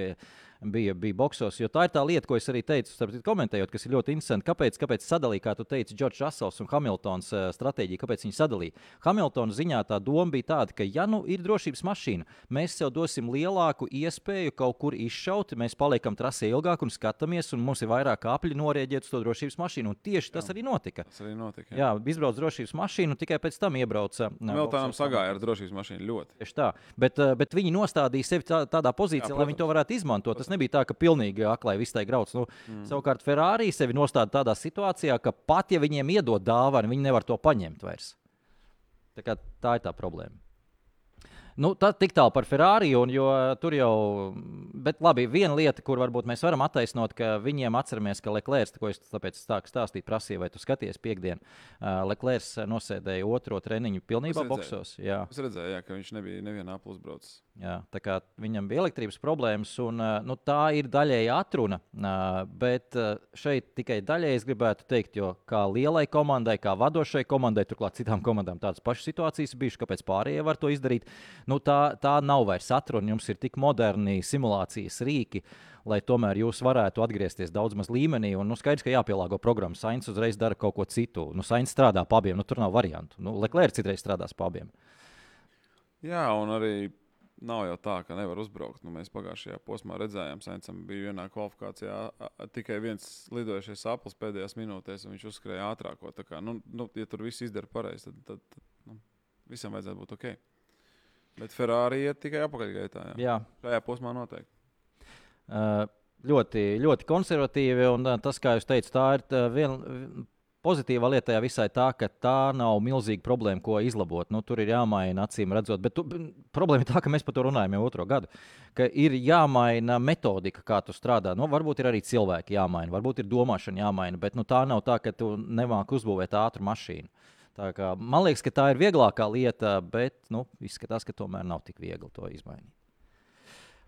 bija, bija boksos. Jo tā ir tā lieta, ko es arī teicu, starp, komentējot, kas ir ļoti interesanti. Kāpēc, kāpēc sadalīja, kā tu teici, Džordžs Rasels un Hamiltons uh, stratēģija, kāpēc viņi sadalīja? Hamiltona ziņā tā doma bija tāda, ka, ja nu ir drošības mašīna, mēs sev dosim lielāku iespēju kaut kur izšaut, mēs paliekam trasē ilgāk un skatāmies, un mums ir vairāk apļu norēģēt uz to drošības mašīnu. Un tieši tas jā. arī notika. Tas arī notika. Jā, jā izbrauc drošības mašīnu, tikai pēc tam iebrauca. Meltānam sagāja ar drošības mašīnu ļoti. Tieši tā, bet, bet viņi nostādīja sevi tā, tādā pozīcijā, jā, lai viņi to varētu izmantot. Tas nebija tā, ka pilnīgi aklai viss tai grauds. Nu, mm. Savukārt Ferrari sevi nostāda tādā situācijā, ka pat ja viņiem iedod dāvanu, viņi nevar to paņemt vairs. Tā, tā ir tā problēma. Nu, tad tik tālu par Ferrari, un, jo tur jau, bet labi, viena lieta, kur varbūt mēs varam attaisnot, ka viņiem atceramies, ka Leclerc, ko es tāpēc stāstu stāstīt, prasīja, vai tu skaties piekdienu, uh, Leclerc nosēdēja otro treniņu pilnībā es boksos. Jā. Es redzēju, jā, ka viņš nebija nevienā pusbraucā. Jā, tā kā viņam bija elektrības problēmas, un nu, tā ir daļēji atruna. Bet šeit tikai daļēji es gribētu teikt, jo kā lielai komandai, kā vadošai komandai, turklāt citām komandām tādas pašas situācijas bijušas, kāpēc pārējie var to izdarīt. Nu, tā, tā nav vairs atruna. Jums ir tik moderni simulācijas rīki, lai tomēr jūs varētu atgriezties daudz maz līmenī. Un, nu, skaidrs, ka jāpielāgo programma. Sainz uzreiz dara kaut ko citu. Nu, Sainz strādā pa abiem, nu, tur nav variantu. Nu, Leclerc citreiz strādās pa abiem. Jā, un arī nav jau tā, ka nevar uzbraukt. Nu, mēs pagājušajā posmā redzējām, Sēncam bija vienā kvalifikācijā tikai viens lidojušais aplis pēdējās minūtēs, un viņš uzskrēja ātrāko. Tā kā, nu, nu, ja tur viss izdara pareizi, tad, tad, tad nu, visam vajadzētu būt ok. Bet Ferrari iet tikai apakaļgaitā. Jā. jā. Šajā posmā noteikti. Uh, ļoti, ļoti konservatīvi. Un, uh, tas, kā jūs teicāt, tā ir tā viena Pozitīvā lieta visai tā, ka tā nav milzīga problēma, ko izlabot. Nu, tur ir jāmaina, acīm redzot. Bet tu, problēma ir tā, ka mēs par to runājam jau otro gadu. Ka ir jāmaina metodika, kā tu strādā. Nu, varbūt ir arī cilvēki jāmaina, varbūt ir domāšana jāmaina. Bet nu, tā nav tā, ka tu nemāki uzbūvēt ātru mašīnu. Kā, man liekas, ka tā ir vieglākā lieta, bet nu, izskatās, ka tomēr nav tik viegli to izmainīt.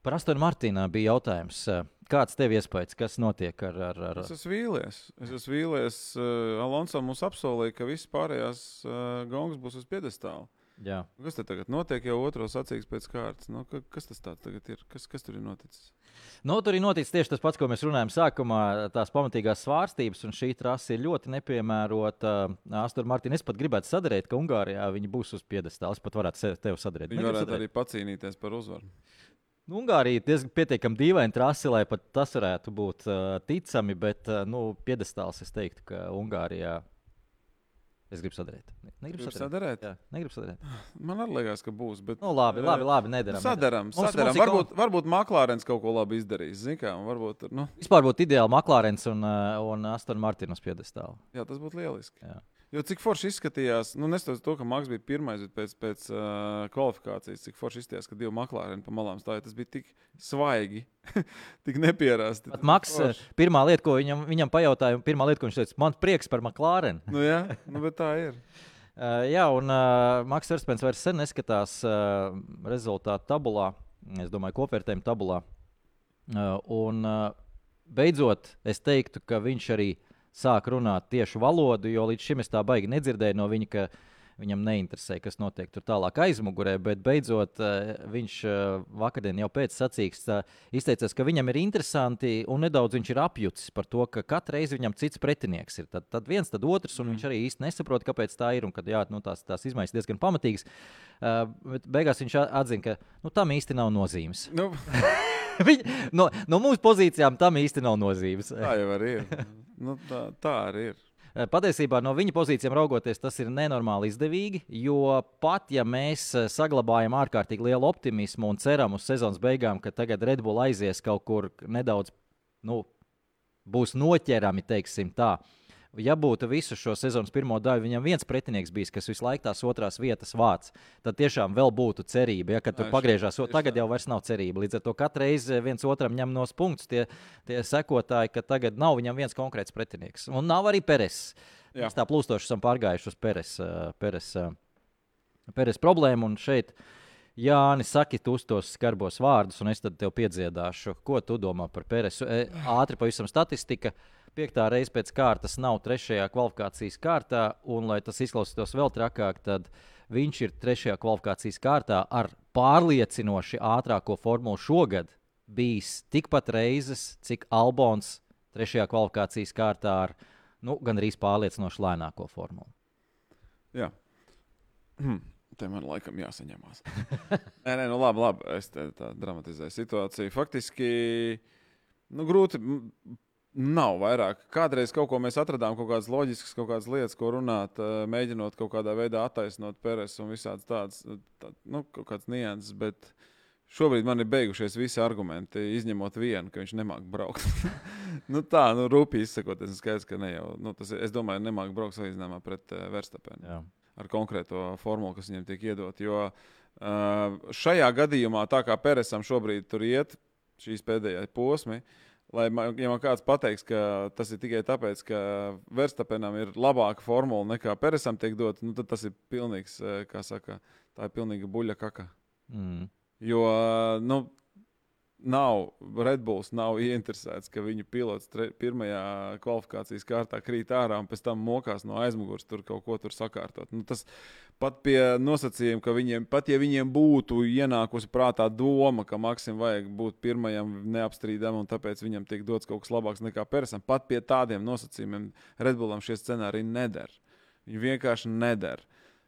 Par Astonu Martīnu bija jautājums. Kāds tev iespējas, kas notiek ar, ar, ar... Es esmu vīlies. Es esmu vīlies. Uh, Alonso mums apsolīja, ka viss pārējās uh, gongas būs uz piedestāla. Jā. Kas te tagad notiek? Jau otrs sacīks pēc kārtas. Nu, ka, kas tas ir? Kas, kas tur ir noticis? Nu, tur ir noticis tieši tas pats, ko mēs runājām sākumā. Tās pamatīgās svārstības, un šī trase ir ļoti nepiemērota. Astur Martīna, es pat gribētu sadarīt, ka Ungārijā viņi būs uz piedestāla. Es pat varētu tevi sadarīt. Viņi varētu sadarīt. arī pacīnīties par uzvaru. Nu, Ungārija ir diezgan pietiekami dīvaina trase, lai pat tas varētu būt uh, ticami, bet uh, nu, piedestāls es teiktu, ka Ungārijā Es gribu sadarīt. Negribu Gribu sadarīt. sadarēt? Jā, negribu sadarīt. Man arī liekas, ka būs. Bet, Nu, labi, labi, labi nedaram. Sadaram, Mums- sadaram. mums Varbūt, varbūt Maklārens kaut ko labi izdarīs. Kā, varbūt, nu, Vispār būtu ideāli Maklārens un, uh, un Aston Martinas piedestāli. jā, tas būtu lieliski. Jā. Jo cik forši izskatījās, nu, neskatoties to, ka Maks bija pirmais, bet pēc, pēc uh, kvalifikācijas, cik forši izskatījās, ka divi maklāri pa malām stāja. Tas bija tik svaigi, tik nepierasti. Pat Maks, Forši. pirmā lieta, ko viņam, viņam pajautāja, pirmā lieta, ko viņš teica, man prieks par Maklārenu. Nu, jā, nu, bet tā ir. Uh, jā, un uh, Maks Verspens vairs sen neskatās uh, rezultātu tabulā, es domāju, kopvērtējumu tabulā. Uh, un uh, beidzot, es teiktu, ka viņš arī sāk runāt tieši valodu, jo līdz šim es tā baigi nedzirdēju no viņa, ka viņam neinteresē, kas notiek tur tālāk aizmugurē. Bet beidzot, uh, viņš uh, vakardien jau pēc sacīks uh, izteicās, ka viņam ir interesanti un nedaudz viņš ir apjucis par to, ka katru reizi viņam cits pretinieks ir. Tad, tad viens, tad otrs, un viņš arī īsti nesaprot, kāpēc tā ir un kad jā, nu, tās, tās izmaiņas diezgan pamatīgas. Bet beigās viņš atzina, ka nu, tam īsti nav nozīmes. Nu, Viņ, no, no mūsu pozīcijām tam īsti nav nozīmes. tā jau ir. Nu, tā, tā arī ir. Eh, Patiesībā no viņa pozīcijām raugoties, tas ir nenormāli izdevīgi. Jo pat ja mēs eh, saglabājam ārkārtīgi lielu optimismu un ceram uz sezonas beigām, ka tagad Red Bull aizies kaut kur nedaudz, nu, būs noķerami, teiksim tā. Ja būtu visu šo sezonas pirmo daļu, viņam viens pretinieks bijis, kas visu laiku tās otrās vietas vāc, tad tiešām vēl būtu cerība. Ja, kad tur pagriežās, tagad jau vairs nav cerība. Līdz ar to katru reizi viens otram ņem nos punktus tie, tie sekotāji, ka tagad nav viņam viens konkrēts pretinieks. Un nav arī Peres. Jā. Mēs tā plūstoši esam pārgājuši uz Peres, Peres, Peres problēmu. Un šeit, Jāni, saki tu tos skarbos vārdus, un es tad tev piedziedāšu, ko tu domā par Peresu. E, Ātri pavisam statistika. Piektā reize pēc kārtas nav trešajā kvalifikācijas kārtā, un, lai tas izklausītos vēl trakāk, tad viņš ir trešajā kvalifikācijas kārtā ar pārliecinoši ātrāko formulu šogad. Bijis tikpat reizes, cik Albons trešajā kvalifikācijas kārtā ar nu, gandrīz pārliecinoši lēnāko formulu. Jā. Hmm. Te man laikam jāsaņemās. nē, nē, nu labi, labi. Es te tā dramatizēju situāciju. Faktiski, nu, grūti. Nav vairāk. Kādreiz kaut ko mēs atradām, kaut kādas loģiskas, kaut kādas lietas, ko runāt, eh, mēģinot kaut kādā veidā attaisnot Peres un visādas tādas, tā, nu, kaut kādas nianses. Bet šobrīd man ir beigušies visi argumenti, izņemot vienu, ka viņš nemāķi braukt. nu, tā, nu, rūpīgi izsakoties, ir skaidrs, ka ne jau. Nu, tas, es domāju, nemāķi braukt salīdzinājumā pret uh, Verstapenu Jā. ar konkrēto formulu, kas viņam tiek iedot. Jo uh, šajā gadījumā, tā kā Peresam šobrīd tur iet, šīs pēdējās posmi, lai man, ja man kāds pateiks, ka tas ir tikai tāpēc, ka Verstapenam ir labāka formula nekā Peresam tiek dot, nu, tad tas ir pilnīgs, eh, kā saka, tā ir pilnīga buļļa kaka. Mm. Jo, nu, nav Red Bulls nav ieinteresēts, ka viņu pilots tre, pirmajā kvalifikācijas kārtā krīt ārā un pēc tam mokās no aizmugures tur kaut ko tur sakārtot. Nu, tas pat pie nosacījuma, ka viņiem, pat ja viņiem būtu ienākusi prātā doma, ka Maksim vajag būt pirmajam neapstrīdam un tāpēc viņam tiek dots kaut kas labāks nekā Persam, pat pie tādiem nosacījumiem Red Bullam šie scenāriji neder. Viņi vienkārši neder.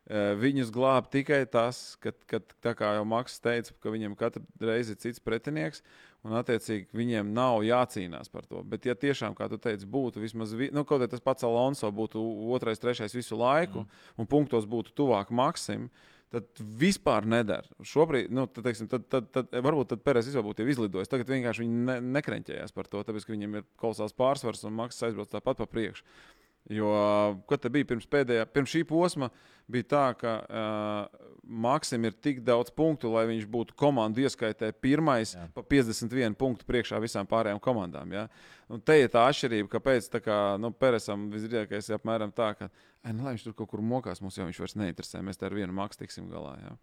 Eh, Viņus glāb tikai tas, ka, ka tā kā jau Maks teica, ka viņiem katru reizi ir cits pretinieks, un attiecīgi viņiem nav jācīnās par to. Bet, ja tiešām, kā tu teici, būtu vismaz vi, nu, kaut kā tas pats Alonso, būtu otrais, trešais visu laiku, mm. un punktos būtu tuvāk Maksim. Tad vispār nedara. Šobrīd, nu, tad, teiksim, tad, tad, tad, varbūt tad Pēters vispār būtu izlidojis. Tagad vienkārši viņi ne, nekrenķējās par to, tāpēc ka viņiem ir kolosāls pārsvars un Maks aizbrauc tāpat pa priekšu. Jo, kad te bija pirms pēdējā, pirms šī posma, bija tā, ka uh, Maksim ir tik daudz punktu, lai viņš būtu komandu ieskaitē pirmais Jā. pa 51 punktu priekšā visām pārējām komandām. Ja? Un te ir tā atšķirība, kāpēc tā kā, nu, Peresam visdrīzākais ir apmēram tā, ka nu, lai viņš tur kaut kur mokās, mums jau viņš vairs neinteresē. Mēs te ar vienu maksu tiksim galā. Ja?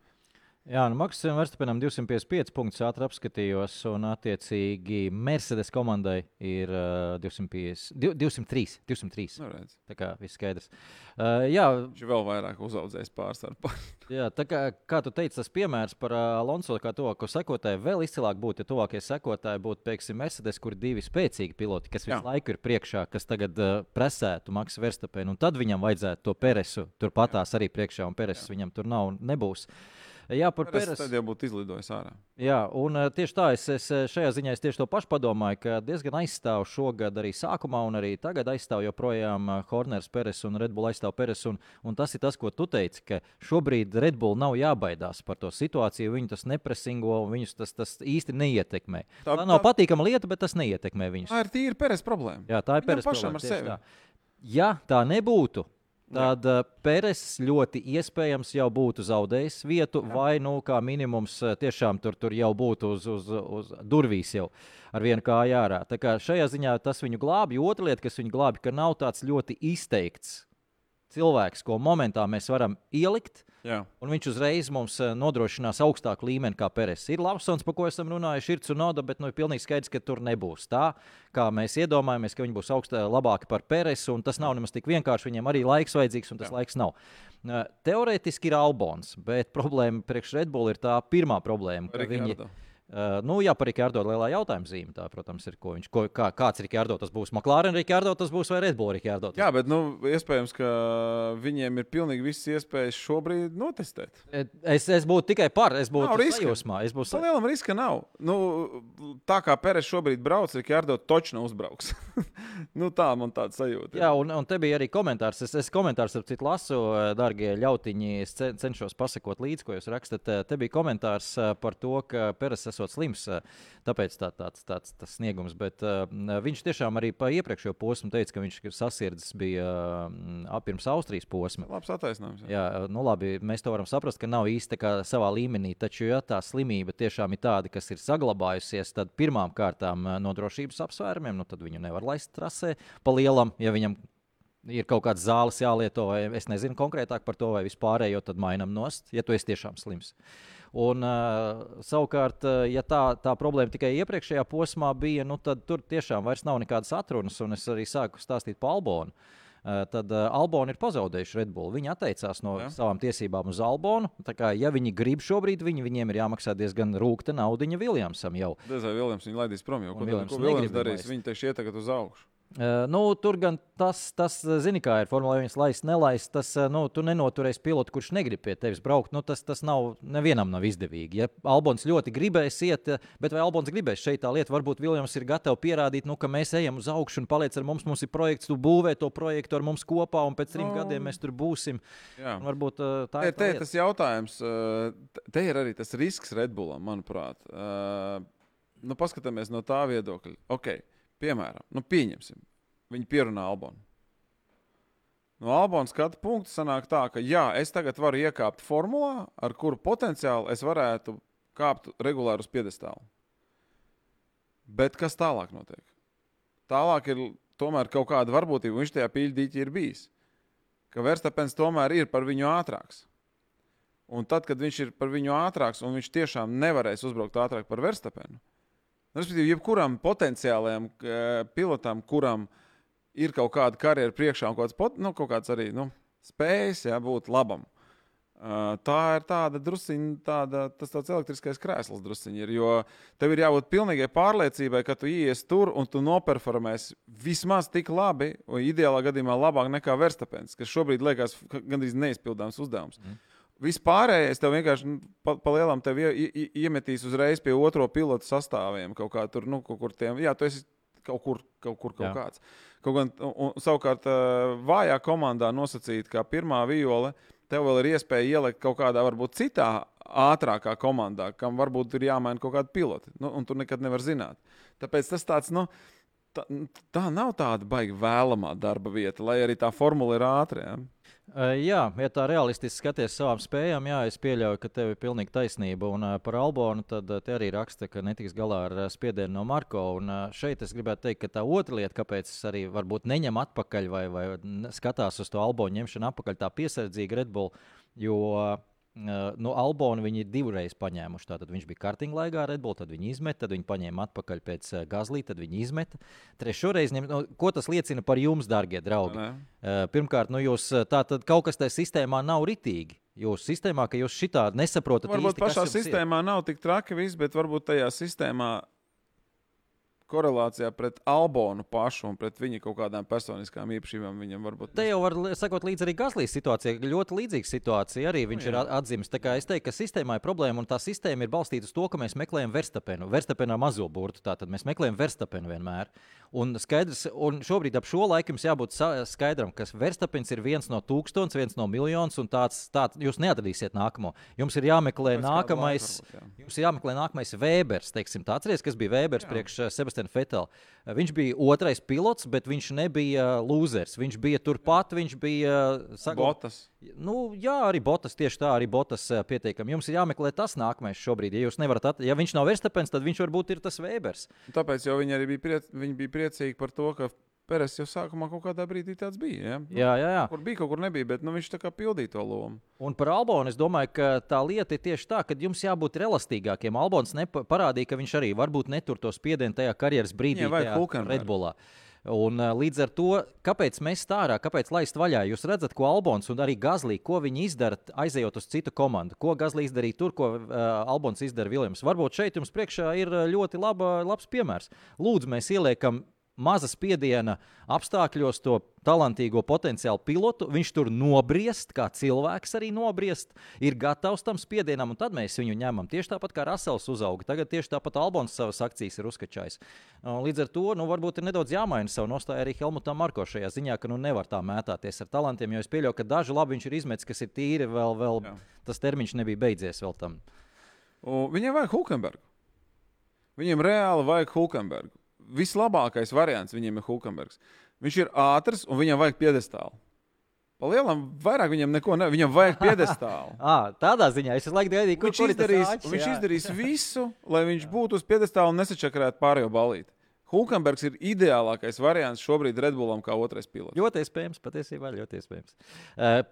Jā, nu Maksam Verstapenam 255 punktus ātri apskatījos, un attiecīgi Mercedes komandai ir uh, 250, div- 203. 203. Nu, redz. Tā kā viss skaidrs. Uh, jā, viņš vēl vairāk uzaudzējis pārsvaru. jā, tā kā, kā tu teici, tas piemērs par uh, Alonso, kā to, ko sekotāji vēl izcilāk būtu, ja tuvākie sekotāji būtu, piemēram, Mercedes, kur divi spēcīgi piloti, kas visu Jā. laiku ir priekšā, kas tagad uh, presētu Maksu Verstapenu, un tad viņam vajadzētu to Peresu turpatās arī priekšā, un Pereses viņam tur nav un nebūs. Jā, par Peres. tad jau būtu izlidojis ārā. Jā, un uh, tieši tā, es, es eh, šajā ziņā es tieši to pašu padomāju, ka diezgan aizstāv šogad arī sākumā, un arī tagad aizstāv joprojām uh, Horners, Peres un Red Bull aizstāv Peres. Un, un tas ir tas, ko tu teici, ka šobrīd Red Bull nav jābaidās par to situāciju. Viņu tas nepresingo, un viņus tas, tas īsti neietekmē. Tā, Tā- nav tā- patīkama lieta, bet tas neietekmē viņus. Tā ir tīra Peres problēma. Jā, tā ir pašam problēma, tieši tā. Ja tā nebūtu, tad uh, Peres ļoti iespējams jau būtu zaudējis vietu, Jā. vai nu kā minimums uh, tiešām tur, tur jau būtu uz, uz, uz durvīs jau ar vienu kāju ārā. Tā kā šajā ziņā tas viņu glābi. Otra lieta, kas viņu glābi, ka nav tāds ļoti izteikts cilvēks, ko momentā mēs varam ielikt. Jā. Un viņš uzreiz mums eh, nodrošinās augstāku līmeni kā Peres. Ir Lavsons, par ko esam runājuši, ir Cunoda, bet nu, ir pilnīgi skaidrs, ka tur nebūs tā, kā mēs iedomājamies, ka viņi būs augstā, labāki par Peresu. un Tas nav nemaz tik vienkārši. Viņiem arī laiks vajadzīgs, un tas Jā. laiks nav. Eh, Teorētiski ir Albons, bet problēma priekš Red Bull ir tā pirmā problēma. ka Viņi, Rikardo. Uh, nu, jā, par Rikārdo lielā jautājuma zīme. Tā, protams, ir. Ko viņš, ko, kā, kāds ir Rikārdo? Tas būs McLaren Rikārdo, tas būs vai Red Bull Rikārdo. Jā, bet nu, iespējams, ka viņiem ir pilnīgi visas iespējas šobrīd notestēt. Es, es būtu tikai par, es būtu sajūsmā. Es būtu Pa lielam riska nav. Nu, tā kā Pēters šobrīd brauc, Rikārdo točnu uzbrauks. nu, tā man tāda sajūta. Jā, un, un te bija arī komentārs. Es, es komentārs ar citu lasu, eh, darbie ļautiņi. Es ce- cenšos pasakot līdzi, ko jūs rakstat. Eh, Te bija komentārs eh, par to, ka Peres esot slims, tāpēc tā, tāds, tāds tas sniegums. Bet uh, viņš tiešām arī pa iepriekšējo posmu teica, ka viņš ir sasirdzis bija uh, pirms Austrijas posma. Labs attaisnojums. Jā. Jā, nu labi, mēs to varam saprast, ka nav īsti savā līmenī. Taču, ja tā slimība tiešām ir tāda, kas ir saglabājusies, tad pirmām kārtām no drošības apsvērumiem, nu, tad viņu nevar laist trasē pa lielam, ja viņam ir kaut kādas zāles jālieto, vai es nezinu konkrētāk par to, vai vispārējo tad mainām nost, ja tu esi tiešām slims. Un, uh, savukārt, uh, ja tā, tā problēma tikai iepriekšējā posmā bija, nu, tad tur tiešām vairs nav nekādas atrunas. Un es arī sāku stāstīt par Albonu. Uh, tad uh, Albonu ir pazaudējuši Red Bull. Viņi atteicās no ja? savām tiesībām uz Albonu. Tā Kā, ja viņi grib šobrīd, viņi, viņiem ir jāmaksā diezgan rūkta naudiņa Viljamsam jau. Diez vai Viljams viņu laidīs prom, jo ko, ko Viljams darīs? laist. Viņi tieši iet tagad uz augšu. Uh, nu, tur gan tas, tas zini, kā ir Formule 1 laist, nelaist. Tas, nu, tu nenoturēsi pilotu, kurš negrib pie tevis braukt. Nu, tas, tas nav, nevienam nav izdevīgi. Ja Albons ļoti gribēs iet, bet vai Albons gribēs šeit tā lieta, varbūt Viljams ir gatavs pierādīt, nu, ka mēs ejam uz augšu un paliec ar mums. Mums ir projekts, tu būvē to projektu ar mums kopā, un pēc trim Nu. gadiem mēs tur būsim. Jā. Un Varbūt uh, tā Te, ir. tā te lieta. tas jautājums, uh, te- te ir arī tas risks Red Bullam, manuprāt. Uh, Nu, paskatāmies no tā viedokļa. Okay. Piemēram, nu, pieņemsim, viņi pierunā Albonu. No Albonas skatu punkta sanāk tā, ka jā, es tagad varu iekāpt formulā, ar kuru potenciāli es varētu kāpt regulāri uz piedestālu. Bet kas tālāk notiek? Tālāk ir tomēr kaut kāda varbūtība, viņš tajā pīļdīķī ir bijis. Ka Verstapens tomēr ir par viņu ātrāks. Un tad, kad viņš ir par viņu ātrāks, un viņš tiešām nevarēs uzbraukt ātrāk par Verstapenu, nu, respektīvi, jebkuram potenciālajam eh, pilotam, kuram ir kaut kāda karjera priekšā un kaut kāds, pot, nu, kaut kāds arī nu, spējas jā, būt labam. Uh, tā ir tāda drusciņa, tāda, tas tāds elektriskais krēsls drusciņi ir. Jo tev ir jābūt pilnīgai pārliecībai, ka tu ies tur un tu noperformēsi vismaz tik labi, vai ideālā gadījumā labāk nekā Verstapens, kas šobrīd liekas ka gandrīz neizpildāms uzdevums. Mm. Vispārējais tev vienkārši nu, pa, pa lielam tev ie, ie, iemetīs uzreiz pie otro pilotu sastāviem. Kaut kā tur, nu, kaut kur tiem, jā, tu esi kaut kur, kaut, kur, kaut Jā. kāds. Kaut gan, un, un, savukārt, vājā komandā nosacīt, kā pirmā viole, tev vēl ir iespēja ielikt kaut kādā, varbūt citā ātrākā komandā, kam varbūt ir jāmaina kaut kāda pilota. Nu, un tu nekad nevari zināt. Tāpēc tas tāds, nu, tā, tā nav tāda baigi vēlamā darba vieta, lai arī tā formula ir ātrā. Ja? Jā, ja tā realistiski skaties savām spējām, jā, es pieļauju, ka tev ir pilnīgi taisnība. Un par Albonu tad te arī raksta, ka netiks galā ar spiedienu no Marko. Un šeit es gribētu teikt, ka tā otra lieta, kāpēc es arī varbūt neņem atpakaļ vai, vai skatās uz to Albonu ņemšanu atpakaļ tā piesardzīgi Red Bull, jo no Albona viņi ir divreiz paņēmuši. Tātad viņš bija kartingā laikā Red Bull, tad viņi izmet, tad viņi paņēma atpakaļ pēc Gazlī, tad viņi izmet. Trešo reizi, no, ko tas liecina par jums, darbie draugi? Uh, Pirmkārt, nu jūs uh, tā tad kaut kas tajā sistēmā nav ritīgi. Jūsu sistēmā, ka jūs šitā nesaprotat, Varbūt īsti, pašā jums ir. sistēmā nav tik traki viss, bet varbūt tajā sistēmā korelācijā pret Albonu pašu un pret viņa kaut kādām personiskām īpašībām. Viņam varbūt Te jau var sakot līdzi arī Gazlīs situācija. Ļoti līdzīga situācija arī viņš ir atzīmis. Tā kā es teiktu, ka sistēmā ir problēma un tā sistēma ir balstīta uz to, ka mēs meklējam Verstapenu. Verstapenā mazo burtu, tātad mēs meklējam Verstapenu vienmēr. Un, skaidrs, un šobrīd ap šo laiku jums jābūt skaidram, ka Verstapens ir viens no tūkstošiem, viens no miljonus, un tāds, tāds jūs neatradīsiet nākamo. Jums ir jāmeklē Pēc nākamais. varbūt, jā. Jums ir jāmeklē nākamais Vēbers. Teiksim, tā atcerieties, kas bija Vēbers priekš uh, Sebastiana Fetela. Uh, Viņš bija otrais pilots, bet viņš nebija uh, lūzers. Viņš bija turpat, viņš bija. Uh, sagla- Botas. Nu, jā, arī Botas tieši tā, arī Botas pietiekami. Jums ir jāmeklē tas nākamais šobrīd. Ja, at... ja viņš nav Verstapens, tad viņš varbūt ir tas Vēbers. Tāpēc viņi arī bija, priec, viņi bija priecīgi par to, ka Peres jau sākumā kaut kādā brīdī tāds bija. Ja? Nu, Jā, jā, jā. Kur bija, kaut kur nebija, bet nu, viņš tā kā pildīja to lomu. Un par Albonu es domāju, ka tā lieta ir tieši tā, ka jums jābūt elastīgākiem. Albons parādīja, ka viņš arī varbūt netur to spiedienu tajā karjeras brīdī, Hulkenbergu. Redbullā. Un, līdz ar to, kāpēc mēs tā ārā, kāpēc laist vaļā? Jūs redzat, ko Albons un arī Gazlī, ko viņi izdara, aizejot uz citu komandu. Ko Gazlī izdarīja tur, ko uh, Albons izdara Viljams. Varbūt šeit jums priekšā ir ļoti laba, labs piemērs. Lūdzu, mēs ieliekam maza spiediena apstākļos to talantīgo potenciālu pilotu. Viņš tur nobriest, kā cilvēks arī nobriest, ir gatavs tam spiedienam, un tad mēs viņu ņemam. Tieši tāpat kā Rasels uzauga. Tagad tieši tāpat Albons savas akcijas ir uzkačājis. Līdz ar to nu, varbūt ir nedaudz jāmaina savu nostāju arī Helmutam Marko šajā ziņā, ka nu, nevar tā mētāties ar talantiem, jo es pieļauju, ka daži labi viņš ir izmetis, kas ir tīri, vēl, vēl Jā. tas termiņš nebija beidzies vēl tam. Viņiem vajag Hulkenbergu. Viņiem reāli vajag Hulkenbergu. Vislabākais variants viņiem ir Hulkenbergs. Viņš ir ātrs un viņam vajag piedestālu. Palielam, vairāk viņam neko ne. Viņam vajag piedestālu. À, tādā ziņā es laiku gaidīju, Viņš, kur izdarīs, āķis, viņš izdarīs visu, lai viņš būtu uz piedestāla un nesačakarētu pārējo balīti. Hulkenbergs ir ideālākais variants šobrīd Redbullam kā otrais pilots. Ļoti iespējams, patiesībā ļoti iespējams. Eh,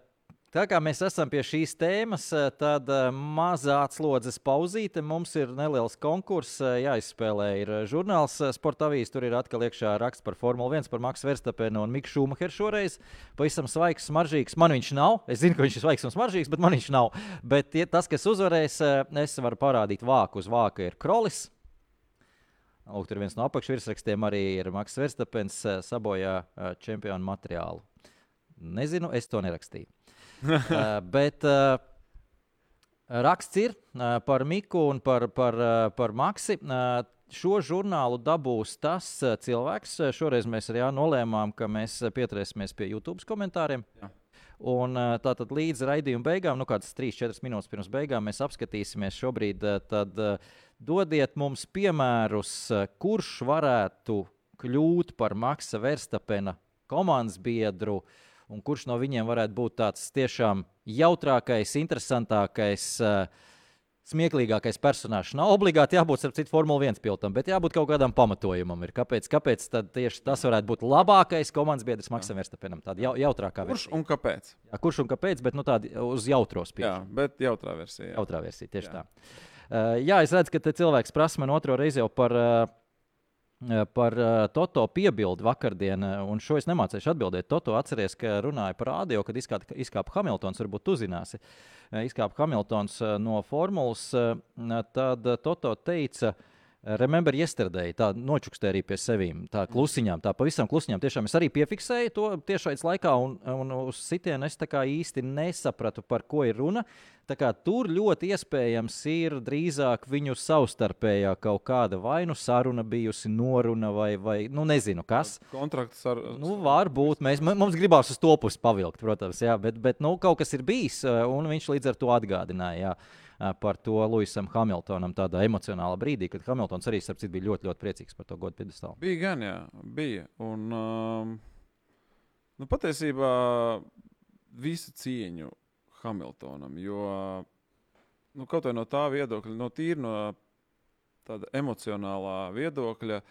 Tā kā mēs esam pie šīs tēmas, eh, tad eh, mazā atslodzes pauzīte. Mums ir neliels konkurss, eh, jāizspēlē. Ir žurnāls Sporta avīzes, tur ir atkal iekšā raksts par Formuli 1, par Maksu Verstapenu un Miku Šumacheru šoreiz. Pavisam svaigs, smaržīgs. Man viņš nav. Es zinu, ka viņš ir svaigs un smaržīgs, bet man viņš nav. Bet tie, tas, kas uzvarēs, es varu parādīt vāku. Uz vāka ir Krolis. Lūk, tur viens no apakšvirsrakstiem arī ir Maks Verstapens sabojā čempionu materiālu. Nezinu, es to nerakstīju. Uh, bet uh, raksts ir uh, par Miku un par, par, uh, par Maksi. Uh, Šo žurnālu dabūs tas uh, cilvēks. Uh, Šoreiz mēs arī jā, nolēmām, ka mēs uh, pieturēsimies pie YouTube komentāriem. Jā. Un uh, tātad līdz raidījuma beigām, nu kādas 3-4 minūtes pirms beigām, mēs apskatīsimies šobrīd. uh, Tad uh, dodiet mums piemērus, uh, kurš varētu kļūt par Maksa Verstapena komandas biedru. Un kurš no viņiem varētu būt tāds tiešām jautrākais, interesantākais, uh, smieklīgākais personāžs? Nav obligāti jābūt starp citu Formule 1 pilotam, bet jābūt kaut kādam pamatojumam. Ir. Kāpēc, kāpēc tieši tas varētu būt labākais komandas biedrs Maksam Verstapenam? Tāda jau, jautrākā Kurš versija. un kāpēc? Jā, kurš un kāpēc, bet nu, tāda uz jautro Jā, spēku. bet jautrā versija. Jā. Jautrā versija, tieši Jā. jā. tā. Uh, jā, es redzu, ka te cilvēks prasa man otro reizi jau par, uh, par uh, Toto piebildi vakardien, uh, un šo es nemācīšu atbildēt. Toto atceries, ka runāja par rādio, kad izkāpa, izkāpa Hamiltons, varbūt tu zināsi. Uh, Izkāpa Hamiltons no formulas, tad Toto teica, Remember yesterday, tā nočukstē arī pie sevīm, tā klusiņām, tā pavisam klusiņām. Tiešām es arī piefiksēju to tiešais laikā, un, un uz sitienu es īsti nesapratu, par ko ir runa. Tur ļoti iespējams ir drīzāk viņu savstarpējā kaut kāda vai nu saruna bijusi, noruna vai, vai nu nezinu kas. Kontrakts ar. Nu, varbūt mēs, mums gribās uz to pusi pavilkt, protams, jā, bet, bet nu, kaut kas ir bijis, eh, un viņš līdz ar to atgādināja jā, eh, par to Luisam Hamiltonam tādā emocionālā brīdī, kad Hamiltons arī citu, bija ļoti, ļoti priecīgs par to godu piedestālu. Bija gan, jā, bija. Un, um, nu, patiesībā visu cieņu Hamiltonam, jo nu, kaut vai no tā viedokļa, no tīri no tāda emocionālā viedokļa,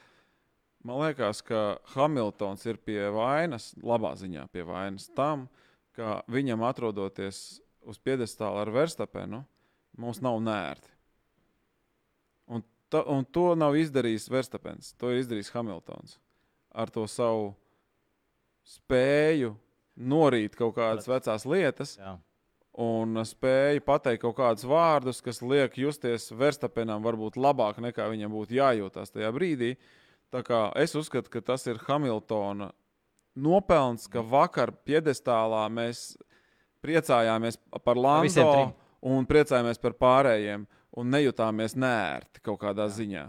man liekas, ka Hamiltons ir pie vainas, labā ziņā pie vainas tam, ka viņam atrodoties uz piedestāla ar Verstapenu, mums nav nērti. Un, ta, un to nav izdarījis Verstapens, to ir izdarījis Hamiltons ar to savu spēju norīt kaut kādas vecās lietas Jā. un spēju pateikt kaut kādus vārdus, kas liek justies Verstapenam varbūt labāk nekā viņam būtu jājūtās tajā brīdī. Tā kā es uzskatu, ka tas ir Hamiltona nopelns, ka vakar piedestālā mēs priecājāmies par Lando. Un priecājāmies par pārējiem un nejutāmies nērti kaut kādā Jā. ziņā.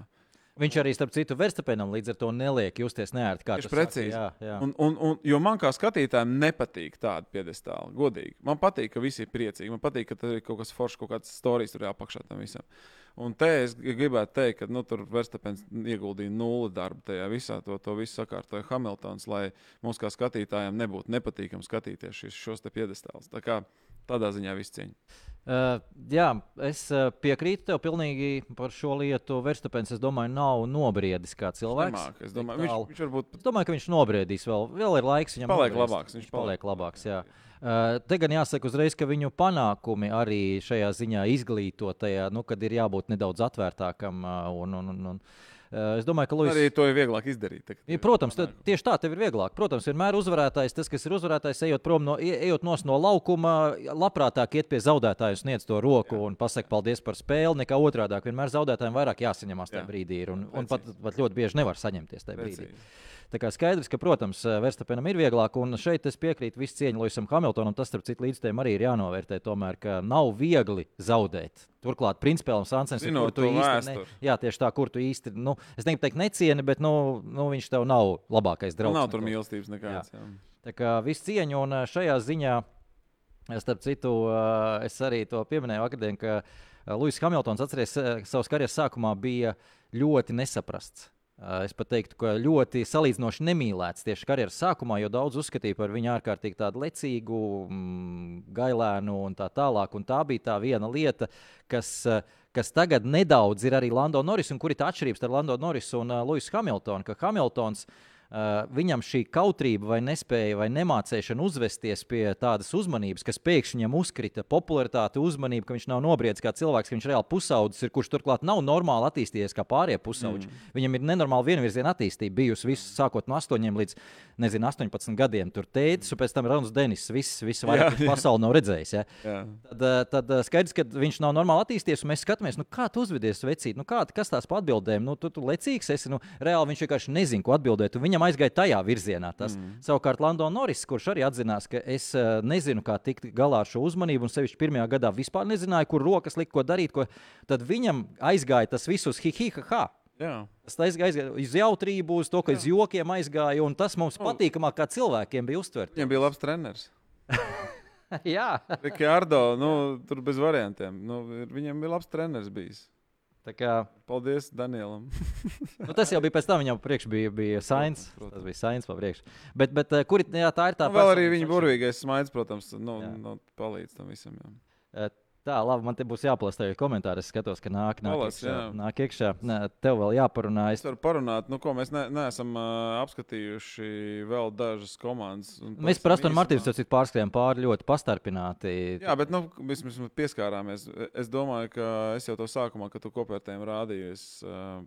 Viņš arī, starp citu, Verstapenam līdz ar to neliek justies neērti. Tieši precīzi. Jā, jā. Un, un, un, jo man kā skatītājam nepatīk tāda piedestāla. Godīgi. Man patīk, ka visi ir priecīgi. Man patīk, ka tur ir kaut kas foršs, kaut kāds stāstījis tur apakšā tam visam. Un te es gribētu teikt, ka nu, tur Verstapens ieguldīja nulli darbu tajā visā. To, to visu sakārtoja Hamiltons, lai mums kā skatītājiem nebūtu nepatīkami skatīties šis, šos te piedestālus. Tādā ziņā viss cieņa. Uh, jā, es uh, piekrītu tev pilnīgi par šo lietu. Verstapens, es domāju, nav nobriedis kā cilvēks. Nemāk, es domāju, viņš, viņš varbūt Es domāju, ka viņš nobriedīs vēl. Vēl ir laiks viņam. Paliek nobriest. labāks, viņš paliek paliek labāks. Jā. Uh, te gan jāsaka uzreiz, ka viņu panākumi arī šajā ziņā izglītotajā, nu, kad ir jābūt nedaudz atvērtākam. Uh, un, un, un, un, es domāju, ka Luis. arī to ir vieglāk izdarīt. Tagad, Ja, protams, tad, tieši tā tev ir vieglāk. Protams, vienmēr uzvarētājs, tas, kas ir uzvarētājs, ejot prom no, ejot no laukuma, labprātāk iet pie zaudētāja, sniedz to roku Jā. un pasakot paldies par spēli, nekā otrādi. Vienmēr zaudētājiem vairāk jāsaņemās tajā Jā. brīdī, ir, un, un pat, pat ļoti bieži nevar saņemties tajā brīdī. Precīzi. Tā kā skaidrs, ka, protams, Verstapenam ir vieglāk, un šeit es piekrītu visu cieņu Luisam Hamiltonam. Tas, starp citu, līdz tam arī ir jānovērtē, tomēr, ka nav viegli zaudēt. Turklāt, principālam Sansens Zinot kur tu īsti, ne, jā, tieši tā, kur tu īsti, nu, es negribu teikt necieni, bet, nu, nu viņš tev nav labākais draugs. nav tur mīlestības nekādas. jā. Tā kā viss cieņa, un ā, šajā ziņā, ā, starp citu, es arī to pieminēju vakardien, ka Luis Hamiltons, atceries, savas karjeras sākumā bija ļoti nesaprasts. Ā, Es pat teiktu, ka ļoti salīdzinoši nemīlēts tieši karjeras sākumā, jo daudz uzskatīja par viņu ārkārtīgi tādu lecīgu, mm, gailēnu un tā tālāk. Un tā bija tā viena lieta, kas, ā, kas tagad nedaudz ir arī Lando Norris, un kur ir tā atšķirība starp Lando Norrisu un uh, Luisu Hamiltonu. Ka Hamiltons Uh, viņam šī kautrība, vai nespēja, vai nemācīšana uzvesties pie tādas uzmanības, kas pēkšņi viņam uzkrita, popularitāte, uzmanība, ka viņš nav nobriedzis kā cilvēks, ka viņš reāli pusaudzis ir, kurš turklāt nav normāli attīstījies kā pārējie pusauģi. Mm. Viņam ir nenormāla vienvirziena attīstība bijusi visu, sākot no 8 līdz nezinu, 18 gadiem. Tur tētis, un pēc tam Rauns Denis, viss, viss vairāk pasauli nav redzējis. Ja? Jā. Tad, eh, tad eh, skaidrs, ka viņš nav normāli attīstījies, un mēs skatāmies, nu, kā tu uzvedies vecīt, nu, kā, kas tās pa atbildēm, nu, tu, tu lecīgs esi, nu, reāli viņš vienkārši nezina, ko atbildēt, un viņam aizgāja tajā virzienā. Tas. Mm. Savukārt Lando Norris, kurš arī atzinās, ka es uh, nezinu, kā tikt galā ar šo uzmanību, un sevišķi pirmajā gadā vispār nezināju, kur rokas likt, ko darīt, ko, tad viņam aizgāja tas viss uz hi-hi-ha. Jā. Tas aizgāja uz jautrību, uz to, ka uz jokiem aizgāja, un tas mums patīkamāk kā cilvēkiem bija uztvert. Viņam bija labs treneris. Jā, Rikārdo, nu, tur bez variantiem. Nu, ir- viņam bija labs treneris bijis. Kā Paldies Danielam. Nu, tas jau bija pēc tam, viņam priekš bija, bija Sainz. Protams. Tas bija Sainz pa priekšu. Bet, bet eh, kur ir jā, tā ir tā Nu, vēl arī viņa burvīgais smaids, protams, nu, nu, palīdz tam visam. Jā. Tā, labi, man te būs jāplasa tev komentāri. Es skatos, ka nāk, nāk Palas, iekšā. jā. Nāk iekšā. Nē, tev vēl jāparunā. Es varu parunāt, nu, ko mēs ne, neesam uh, apskatījuši vēl dažas komandas. mēs par Astonu Martīnu īsumā. pārskatījām pāri ļoti pastarpināti. Jā, bet nu, mēs, mēs pieskārāmies. Es domāju, ka es jau to sākumā, kad tu kopērtējumu rādīju, es uh,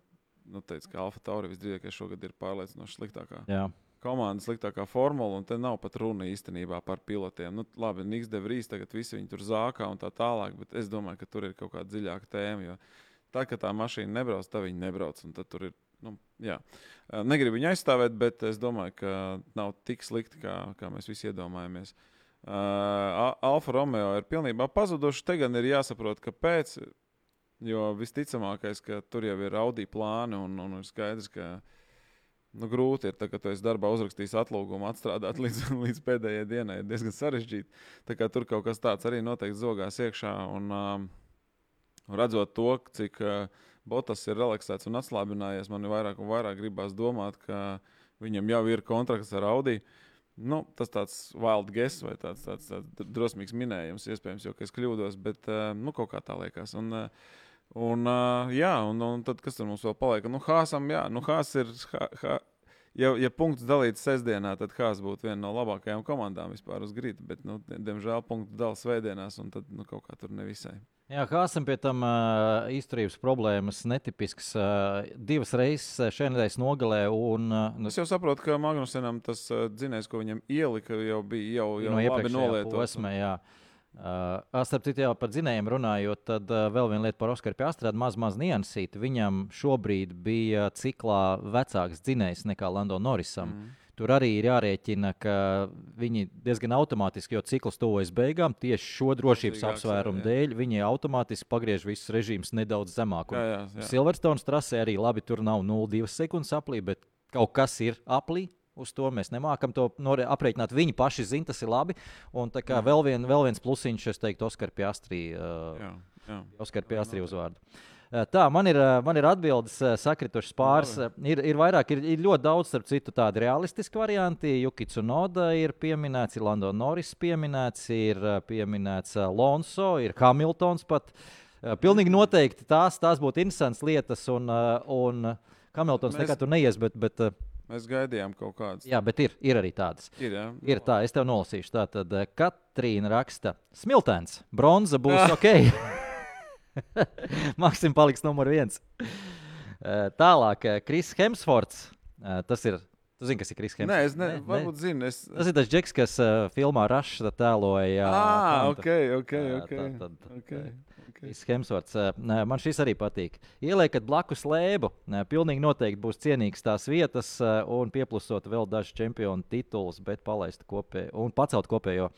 nu, teicu, ka Alfa Tauri visdrīzāk šogad ir pārliecinoši sliktākā Jā. Komanda, sliktākā formula, un te nav pat runa īstenībā par pilotiem. Nu, labi, Niks Devrīs tagad visi viņi tur zākā un tā tālāk, bet es domāju, ka tur ir kaut kāda dziļāka tēma. Jo tad, kad tā mašīna nebrauc, tad viņi nebrauc. tur ir, Nu, jā. Negribu viņu aizstāvēt, bet es domāju, ka nav tik slikti, kā, kā mēs visi iedomājamies. Uh, Alfa Romeo ir pilnībā pazuduši. Te gan ir jāsaprot, kāpēc. Jo visticamākais, ka tur jau ir Audi plāni un, un ir skaidrs, ka nu, grūti ir, tā, ka tu esi darbā uzrakstījis atlūgumu, atstrādāt līdz, līdz pēdējai dienai. Ir diezgan sarežģīti. Tur kaut kas tāds arī noteikti zogās iekšā. Un, um, redzot to, cik uh, Botas ir relaksēts un atslābinājies, man ir vairāk un vairāk gribās domāt, ka viņam jau ir kontrakts ar Audi. Nu, tas tāds wild guess vai tāds, tāds, tāds drosmīgs minējums, iespējams, jo es kļūdos, bet uh, nu, kaut kā tā liekas. Un, uh, un, uh, jā, un, un tad, kas tur mums vēl paliek? Nu, Hāsam, jā, nu, Hās ir. Ha, ha, ja, ja punkts dalīts sestdienā, tad Hās būtu viena no labākajām komandām vispār uz grīdas, bet, nu, diemžēl, punktu dalās svētdienās, un tad nu, kaut kā tur nevisai. Jā, Hāzam pie tam uh, izturības problēmas, netipisks. Uh, divas reizes šajā nedēļas nogalē. Un, uh, Es jau saprotu, ka Magnusenam tas uh, dzinējs, ko viņam ielika, jau bija jau, jau no labi jā. Uh, starp citu, jau par dzinējiem runājot, tad uh, vēl viena lieta par Oskaru Piastrādu, maz, maz niansīt. Viņam šobrīd bija ciklā vecāks dzinējs nekā Lando Norisam. Mm. Tur arī ir jārēķina, ka viņi diezgan automātiski, jo cikls tuvojas beigām, tieši šo drošības apsvērumu dēļ, viņi automātiski pagriež visus režīmus nedaudz zemāk. Un Jā, jā, jā. Silverstone trasē arī labi, tur nav 0,2 sekundes aplī, bet kaut kas ir aplī. Uz to mēs nemākam to aprēķināt. Viņi paši zina, tas ir labi. Un tā kā vēl, vien, vēl viens plusiņš, es teiktu, Oskar Piastrī. Uh, Jā, jā. Oskar Piastrī uzvārdu. Uh, Tā, man ir, uh, man ir atbildes uh, sakritušas pāris. Ir, ir vairāk, ir, ir ļoti daudz, starp citu, tādu realistisku variantu. Jukits un Oda ir pieminēts, ir Lando Norris pieminēts, ir pieminēts Lonso, ir Hamiltons pat. Pilnīgi noteikti tās, tās būtu interesantas lietas, un, un Hamiltons Mēs- nekad tur neies, bet, bet, Mēs gaidījām kaut kādas. jā, bet ir, ir arī tādas. Ir, jā. Ir tā, es tev nolasīšu. Tā tad eh, Katrīna raksta, smiltens, bronza būs ok. Maksim paliks numur viens. Eh, Tālāk, Kris Hemsfords. Eh, Tas ir. Tu zini, kas ir Kris Hemsfords? Nē, es ne, varbūt zinu. Es... Tas ir tas džeks, kas filmā Rašs tēloja. Ah, ok, ok. Jā, ok. tā tad, okay. Okay. Hemsvorts. Man šis arī patīk. Ieliekat blakus lēbu. Pilnīgi noteikti būs cienīgs tās vietas un pieplusot vēl dažus čempionu titulus, bet palaist kopēju un pacelt kopējo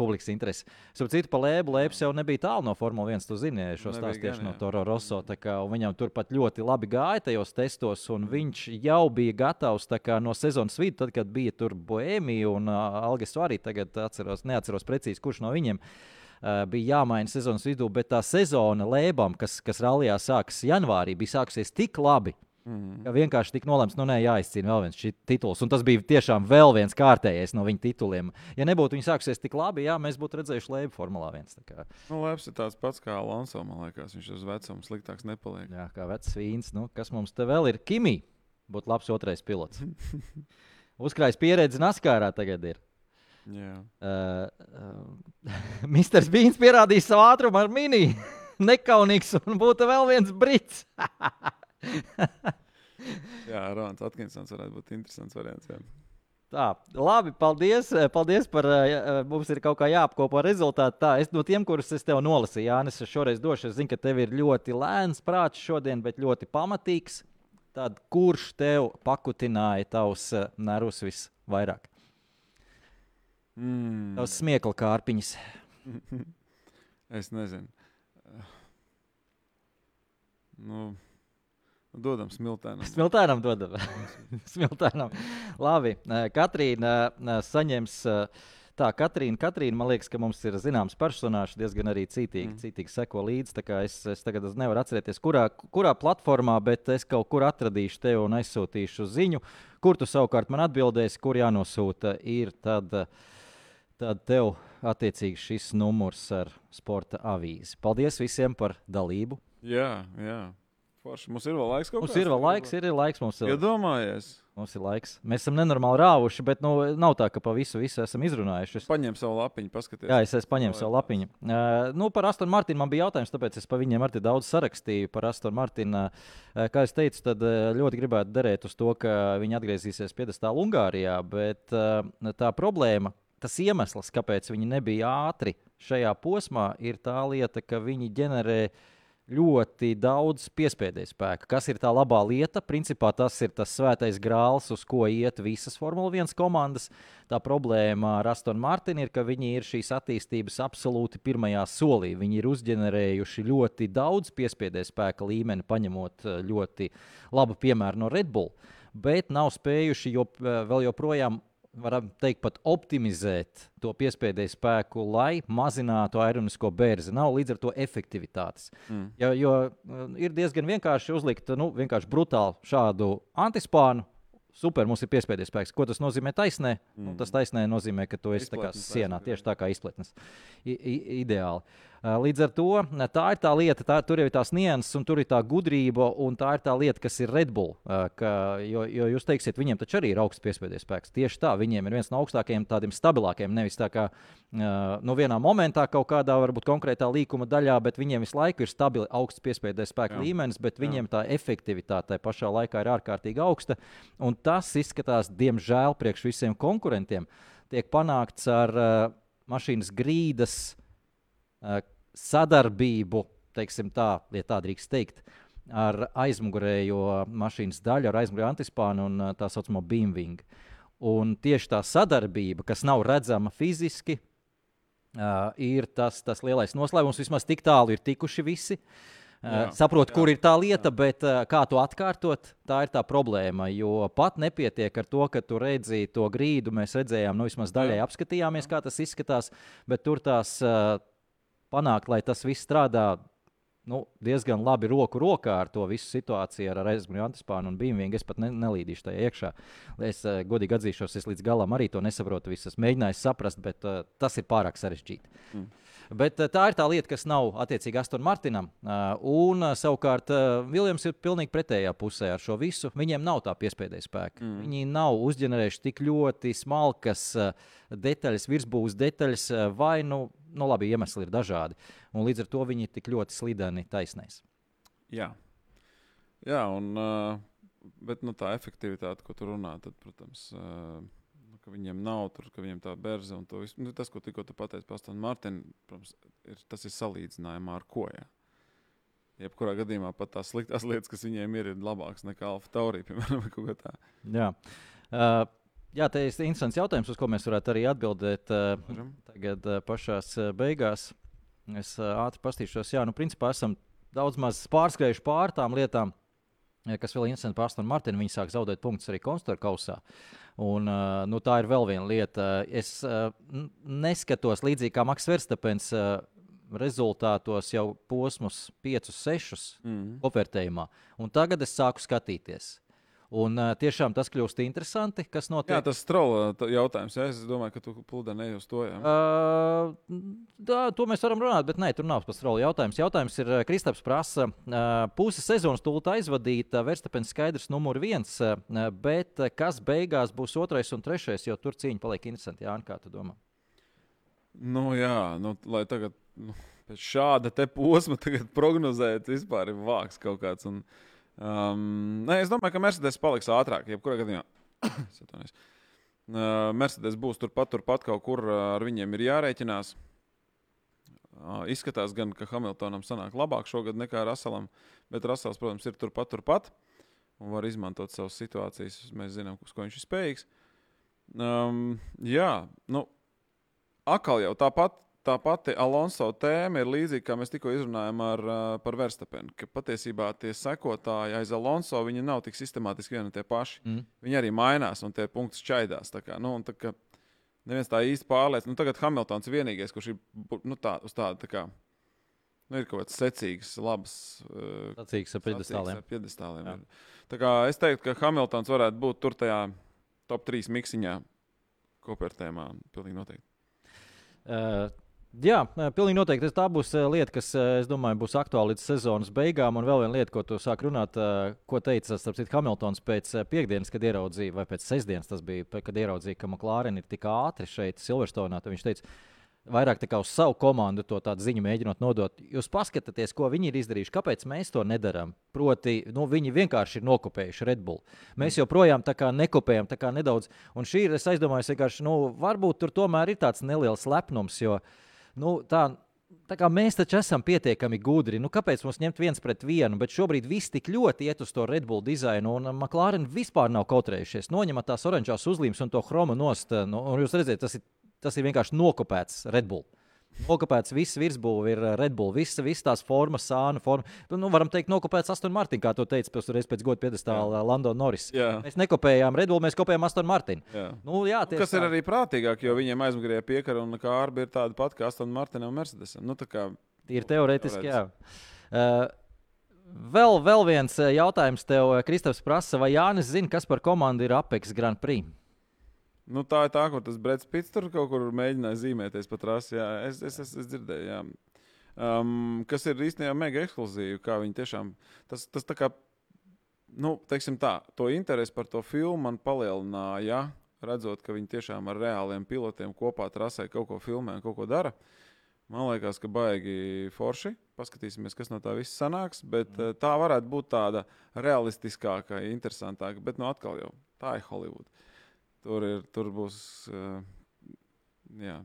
publikas interesi. Starp citu, pa lēbu lēpes jau nebija tālu no Formule 1. Tu zini, šo stāstu tieši no. Toro Rosso. Kā, viņam turpat ļoti labi gāja tajos testos, un viņš jau bija gatavs kā, no sezonas vidus, tad, kad bija tur Bohēmija un uh, Algas arī tagad atceros, neatceros precīzi, kurš no viņiem. Uh, bija jāmaina sezonas vidū, bet tā sezona lēbām, kas, kas rallija sākas janvārī, bija sākusies tik labi, Mm. ka vienkārši tika nolemts, nu, nē, jāizcīna vēl viens tituls. Un tas bija tiešām vēl viens kārtējais no viņa tituliem. Ja nebūtu viņi sākusies tik labi, jā, mēs būtu redzējuši lēbu Formulā 1. tā kā. Nu, Labs ir tāds pats kā Alonso. Man liekas, viņš uz vecumu sliktāks nepaliek. Jā, kā vecs vīns. Nu, kas mums te vēl ir? Kimī būtu labs otrais pilots. Uzkrājis pieredzi Naskārā tagad ir. Jā. Uh, uh, Misters Bīns pierādīja savu ātrumu ar mini. Nekaunīgs un būtu vēl viens brits. Jā, Rāns Atkinsons varētu būt interesants variants. Jā. Tā, labi, paldies. eh, Paldies par. eh, Mums ir kaut kā jāapkopo rezultāti. Tā, es no tiem, kurus es tev nolasīju, Jānis, es šoreiz došu. Es zinu, ka tev ir ļoti lēns prāts šodien, bet ļoti pamatīgs. Tad kurš tev pakutināja tavus eh, nervus visvairāk? Mm. Tavs smiekla kārpiņas. Es nezinu. Nu, dodam smiltēnam. Smiltēnam dodam. Smiltēnam. Labi, Katrīna saņems. Tā, Katrīna, Katrīna, man liekas, ka mums ir zināms personāžs, diezgan arī cītīgi, mm. cītīgi seko līdzi. Es, es tagad nevaru atcerēties, kurā, kurā platformā, bet es kaut kur atradīšu tevi un aizsūtīšu ziņu. Kur tu savukārt man atbildēsi, kur jānosūta, ir tad, tad tev attiecīgi šis numurs ar sporta avīzi. Paldies visiem par dalību. Jā, jā. Forši. Mums ir vēl laiks kaut Mums kāds? ir vēl laiks, ir, ir laiks mums ir. Iedomājies. Mums ir laiks. Mēs esam nenormāli rāvuši, bet nu, nav tā, ka pa visu, visu esam izrunājuši. Es, Paņem savu lapiņu, paskaties. jā, es, es paņēmu savu lapiņu. Uh, nu, par Astonu Martinu man bija jautājums, tāpēc es pa viņiem arī daudz sarakstīju. Par Astonu Martinu, uh, kā jau teicu, tad uh, ļoti gribētu derēt uz to, ka viņi atgriezīsies piedestālā Ungārijā. Bet uh, tā problēma, tas iemesls, kāpēc viņi nebija ātri šajā posmā, ir tā lieta, ka viņi ģenerē ļoti daudz piespiedu spēka. Kas ir tā labā lieta? Principā tas ir tas svētais grāls, uz ko iet visas Formule 1 komandas. Tā problēma ar Astonu Martinu ir, ka viņi ir šīs attīstības absolūti pirmajā solī. Viņi ir uzģenerējuši ļoti daudz piespiedu spēka līmeni, paņemot eh, ļoti labu piemēru no Red Bull, bet nav spējuši jo, eh, vēl joprojām varam teikt, pat optimizēt to piespiedu spēku, lai mazinātu aeronisko bērzi. Nav līdz ar to efektivitātes. Mm. Jo, jo uh, ir diezgan vienkārši uzlikt nu, vienkārši brutālu šādu antispānu. Super, mums ir piespiedu spēks. Ko tas nozīmē taisnē? Mm. Nu, tas taisnē nozīmē, ka tu esi sienā, tieši tā kā izpletnes. I, i, ideāli. Uh, Līdz ar to uh, tā ir tā lieta, tā, tur ir tās nianses, un tur ir tā gudrība, un tā ir tā lieta, kas ir Red Bull. uh, Ka, jo, jo jūs teiksiet, viņiem taču arī ir augsts piespiedu spēks. Tieši tā, viņiem ir viens no augstākajiem, tādiem stabilākiem. Nevis tā kā uh, nu, vienā momentā, kaut kādā varbūt konkrētā līkuma daļā, bet viņiem visu laiku ir stabili augsts piespiedu spēka Jā. līmenis, bet Jā. viņiem tā efektivitāte pašā laikā ir ārkārtīgi augsta. Un tas izskatās, diemžēl, priekš visiem konkurentiem, tiek panākts ar uh, mašīnas grīdas sadarbību, teiksim tā, ja tā drīkst teikt, ar aizmugurējo mašīnas daļu, ar aizmugurējo antispānu un uh, tā saucamo beamwing. Un tieši tā sadarbība, kas nav redzama fiziski, uh, ir tas, tas lielais noslēpums. Vismaz tik tālu ir tikuši visi. Uh, saprotu, kur ir tā lieta, jā. bet uh, kā to atkārtot, tā ir tā problēma. Jo pat nepietiek ar to, ka tu redzi to grīdu. Mēs redzējām, nu, vismaz daļai apskatījāmies, kā tas izskatās, bet tur tās uh, panākt, lai tas viss strādā nu, diezgan labi roku rokā ar to visu situāciju, ar aizmugurēju antispānu un bīmvīgu. Es pat ne, nelīdīšu tajā iekšā. Es uh, godīgi atzīšos, es līdz galam arī to nesaprotu. Visu. Es mēģināju saprast, bet uh, tas ir pārāk sarežģīti. Mm. Bet uh, tā ir tā lieta, kas nav attiecīgi Aston Martinam. Uh, un uh, savukārt Viljams ir pilnīgi pretējā pusē ar šo visu. Viņiem nav tā piespēdēja spēka. Mm. Viņi nav uzģenerējuši tik ļoti smalkas detaļas, virsbūves detaļas, vai nu nu, labi, iemesli ir dažādi. Un līdz ar to viņi ir tik ļoti slideni taisnēs. Jā, Jā un, uh, bet nu, tā efektivitāte, ko tu runā, tad, protams, uh, ka viņiem nav tur, ka viņiem tā berza un visu, nu, tas, ko tikko tu pateici par Astonu Martinu, protams, ir, tas ir salīdzinājumā ar ko. Jā. Jebkurā gadījumā pat tās sliktās lietas, kas viņiem ir, ir labākas nekā Alfa Taurī, piemēram, kaut kā tā. Jā. Uh, Jā, tas ir interesants jautājums, uz ko mēs varētu arī atbildēt uh, tagad uh, pašā uh, beigās. Es uh, ātri pastīšos, jā, nu, principā esam daudz maz pārskrējuši pār tām lietām, kas vēl interesanti par Astonu Martinu. Viņi sāk zaudēt punktus arī konstruktoru kausā. Un, uh, nu, tā ir vēl viena lieta. Es uh, neskatos līdzīgi kā Maks Verstapens. Uh, rezultātos jau posmus 5, 6 mm. kopvērtējumā. Un tagad es sāku skatīties. Un tiešām tas kļūst interesanti, kas notiek. Jā, tas trola jautājums. Jā. Es domāju, ka tu plūdā ne uz to. Jā. Uh, tā, to mēs varam runāt, bet nē, tur nav tas trola jautājums. Jautājums ir, Kristaps prasa, uh, pusi sezonas tūlīt aizvadīta, Verstapens skaidrs numur viens, uh, bet kas beigās būs otrais un trešais, jo tur cīņa paliek interesanti. Jā, kā tu domā? Nu jā, nu, lai tagad nu, pēc šāda te posma prognozēt, vispār ir vāks kaut kāds. Un, uh, Um, nē, es domāju, ka Mercedes paliks ātrāk. Jebkurā gadījumā uh, Mercedes būs turpat, turpat kaut kur uh, ar viņiem ir jārēķinās. Uh, izskatās, gan, ka Hamiltonam sanāk labāk šogad nekā Raselam, bet Rasels, protams, ir turpat, turpat un var izmantot savas situācijas. Mēs zinām, uz ko viņš ir spējīgs. Um, jā, nu, atkal jau tāpat tā pati Alonso tēma ir līdzīga, kā mēs tikko izrunājām ar, par Verstapenu. Ka patiesībā tie sekotāji aiz Alonso nav tik sistemātiski vieni un tie paši. Mm. Viņi arī mainās un tie punkti šķaidās. Tā kā, nu, tā kā neviens tā īsti pārliecināts. Nu, tagad Hamiltons ir vienīgais, kurš ir nu, tā, uz tādu. Tā kā, Nu, ir kaut kāds secīgs, labs. Sacīgs ar piedestāliem. piedestāliem tā kā es teiktu, ka Hamiltons varētu būt tur tajā top 3 miksiņā kopērtējumā. Pilnīgi noteikti. Uh, Jā, pilnīgi noteikti. Tā būs lieta, kas, es domāju, būs aktuāla līdz sezonas beigām. Un vēl viena lieta, ko tu sāk runāt, ko teica citu, Hamiltons pēc piekdienas, kad ieraudzīja, vai pēc sestdienas tas bija, kad ieraudzīja, ka McLaren ir tik ātri šeit, Silverstonā. Viņš teica, vairāk uz savu komandu to ziņu mēģinot nodot. Jūs paskatieties, ko viņi ir izdarījuši, kāpēc mēs to nedarām. Proti, nu, viņi vienkārši ir nokopējuši Red Bull. Mēs joprojām tā kā nekopējam, tā kā nedaudz. Un šī ir, es aizdomājos, vienkārši, nu, varbūt tur tomēr ir tāds neliels lepnums. Jo, uh, nu, tā, tā kā mēs taču esam pietiekami gudri, nu, kāpēc mums ņemt viens pret vienu? Bet šobrīd viss tik ļoti iet uz to Red Bull dizainu, un McLaren vispār nav kautrējušies. Noņemat tās oranžās uzlīmes un to chromu nost. Nu, un jūs redzat, tas ir, tas ir vienkārši nokopēts Red Bull. Nokopēts viss virsbūve ir eh, Red Bull, visas vis tās formas, sāna forma. Nu, varam teikt, nokopēts Aston Martin, kā to teica pēc, pēc godu piedestāla Lando Norris. Jā. Mēs nekopējām Red Bull, mēs kopējām Aston Martin. Jā. Nu, jā, Kas tā. ir arī prātīgāk, jo viņiem aizmugurē piekara un kā arbi ir tāda pati kā Aston Martin un Mercedes. Nu, kā, ir teorētiski, jā. Uh, Vēl, vēl viens eh, jautājums tev, Kristofers, prasa, vai Jānis zina, kas par komandu ir Apex Grand Prix? Nu, tā ir tā, kur tas Brits Pits tur kaut kur mēģināja zīmēties pa trasi. Jā, es, es, es, es dzirdēju, jā. Um, kas ir īstenībā mega ekskluzīvi. Kā viņi tiešām tas, tas tā kā, nu, teiksim tā, to interesi par to filmu man palielināja. Redzot, ka viņi tiešām ar reāliem pilotiem kopā trasē kaut ko filmē un kaut ko dara. Man liekas, ka baigi forši. Paskatīsimies, kas no tā viss sanāks. Bet mm. tā varētu būt tāda realistiskāka, interesantāka. Bet nu, atkal jau tā ir Holivuda. Tur, ir, tur būs uh, jā,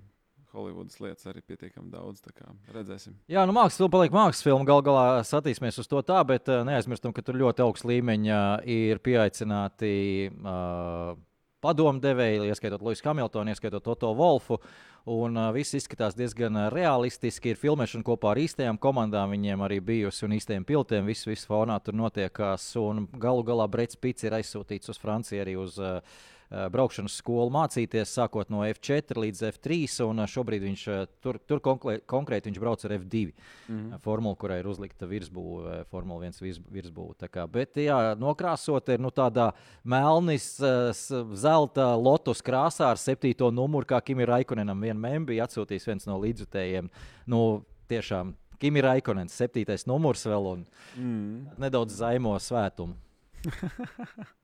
Holivudas lietas arī pietiekami daudz. Redzēsim. Jā, nu mākslas filma paliek mākslas filma. Galu galā skatīsimies uz to tā, bet uh, neaizmirstam, ka tur ļoti augsts līmeņa ir pieaicināti uh, padomdevēji, ieskaitot Luisu Hamiltonu, ieskaitot Toto Wolfu. Un uh, viss izskatās diezgan realistiski. Ir filmēšana kopā ar īstajām komandām, viņiem arī bijusi un īstajiem piltiem. Viss, viss fonā tur notiekās. Un galu galā Brits Pits ir aizsūtīts uz Franciju arī uz uh, braukšanas skolu mācīties, sākot no F4 līdz F3. Un uh, šobrīd viņš uh, tur, tur konkrē, konkrēti viņš brauc ar F2 Mhm. mm. formulu, kurai ir uzlikta virsbūve, Formula 1 virs, virsbūve. Bet, jā, nokrāsot ir nu, tādā melnis, zelta lotus krāsā ar septīto numuru, kā Kim ir Raikonenam. Vienmēr bija atsūtījis viens no līdzjutējiem. Nu, tiešām Kim ir Raikonens, septītais numurs vēl un Mm. nedaudz zaimo svētumu.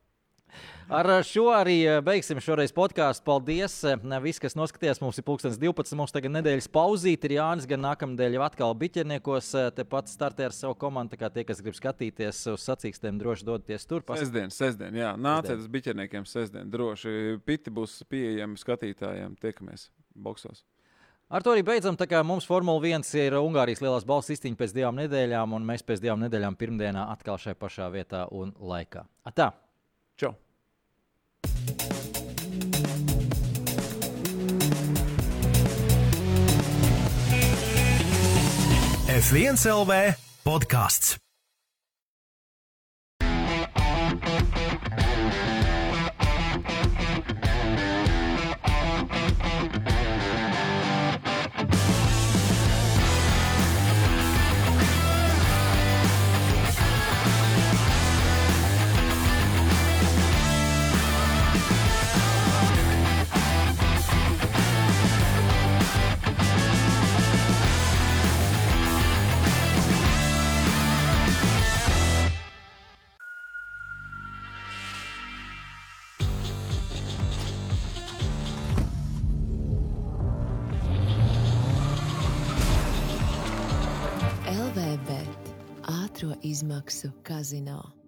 Ar šo arī eh, beigsim šoreiz podkāstu. Paldies! Viss, kas noskatījās, mums ir pulkstenis 12. Mums tagad nedēļas pauzīt. Ir Jānis, gan nākamnedēļ atkal biķerniekos. eh, Tepat startē ar savu komandu. Tā kā tie, kas grib skatīties uz sacīkstiem, droši dodaties tur. Pas... Sestdien, sestdien, jā, nāciet uz biķerniekiem sestdien. Droši piti būs pieejami skatītājiem. Tiekamies boxos. Ar to arī beidzam. Mums Formula 1 ir Ungārijas lielās balss izcīņa pēc divām nedēļām, un mēs pēc divām nedēļām pirmdienā atkal šai pašā vietā un laikā. Atā! Čau! F1 LV podkāsts. LVB ātrā izmaksu kazino.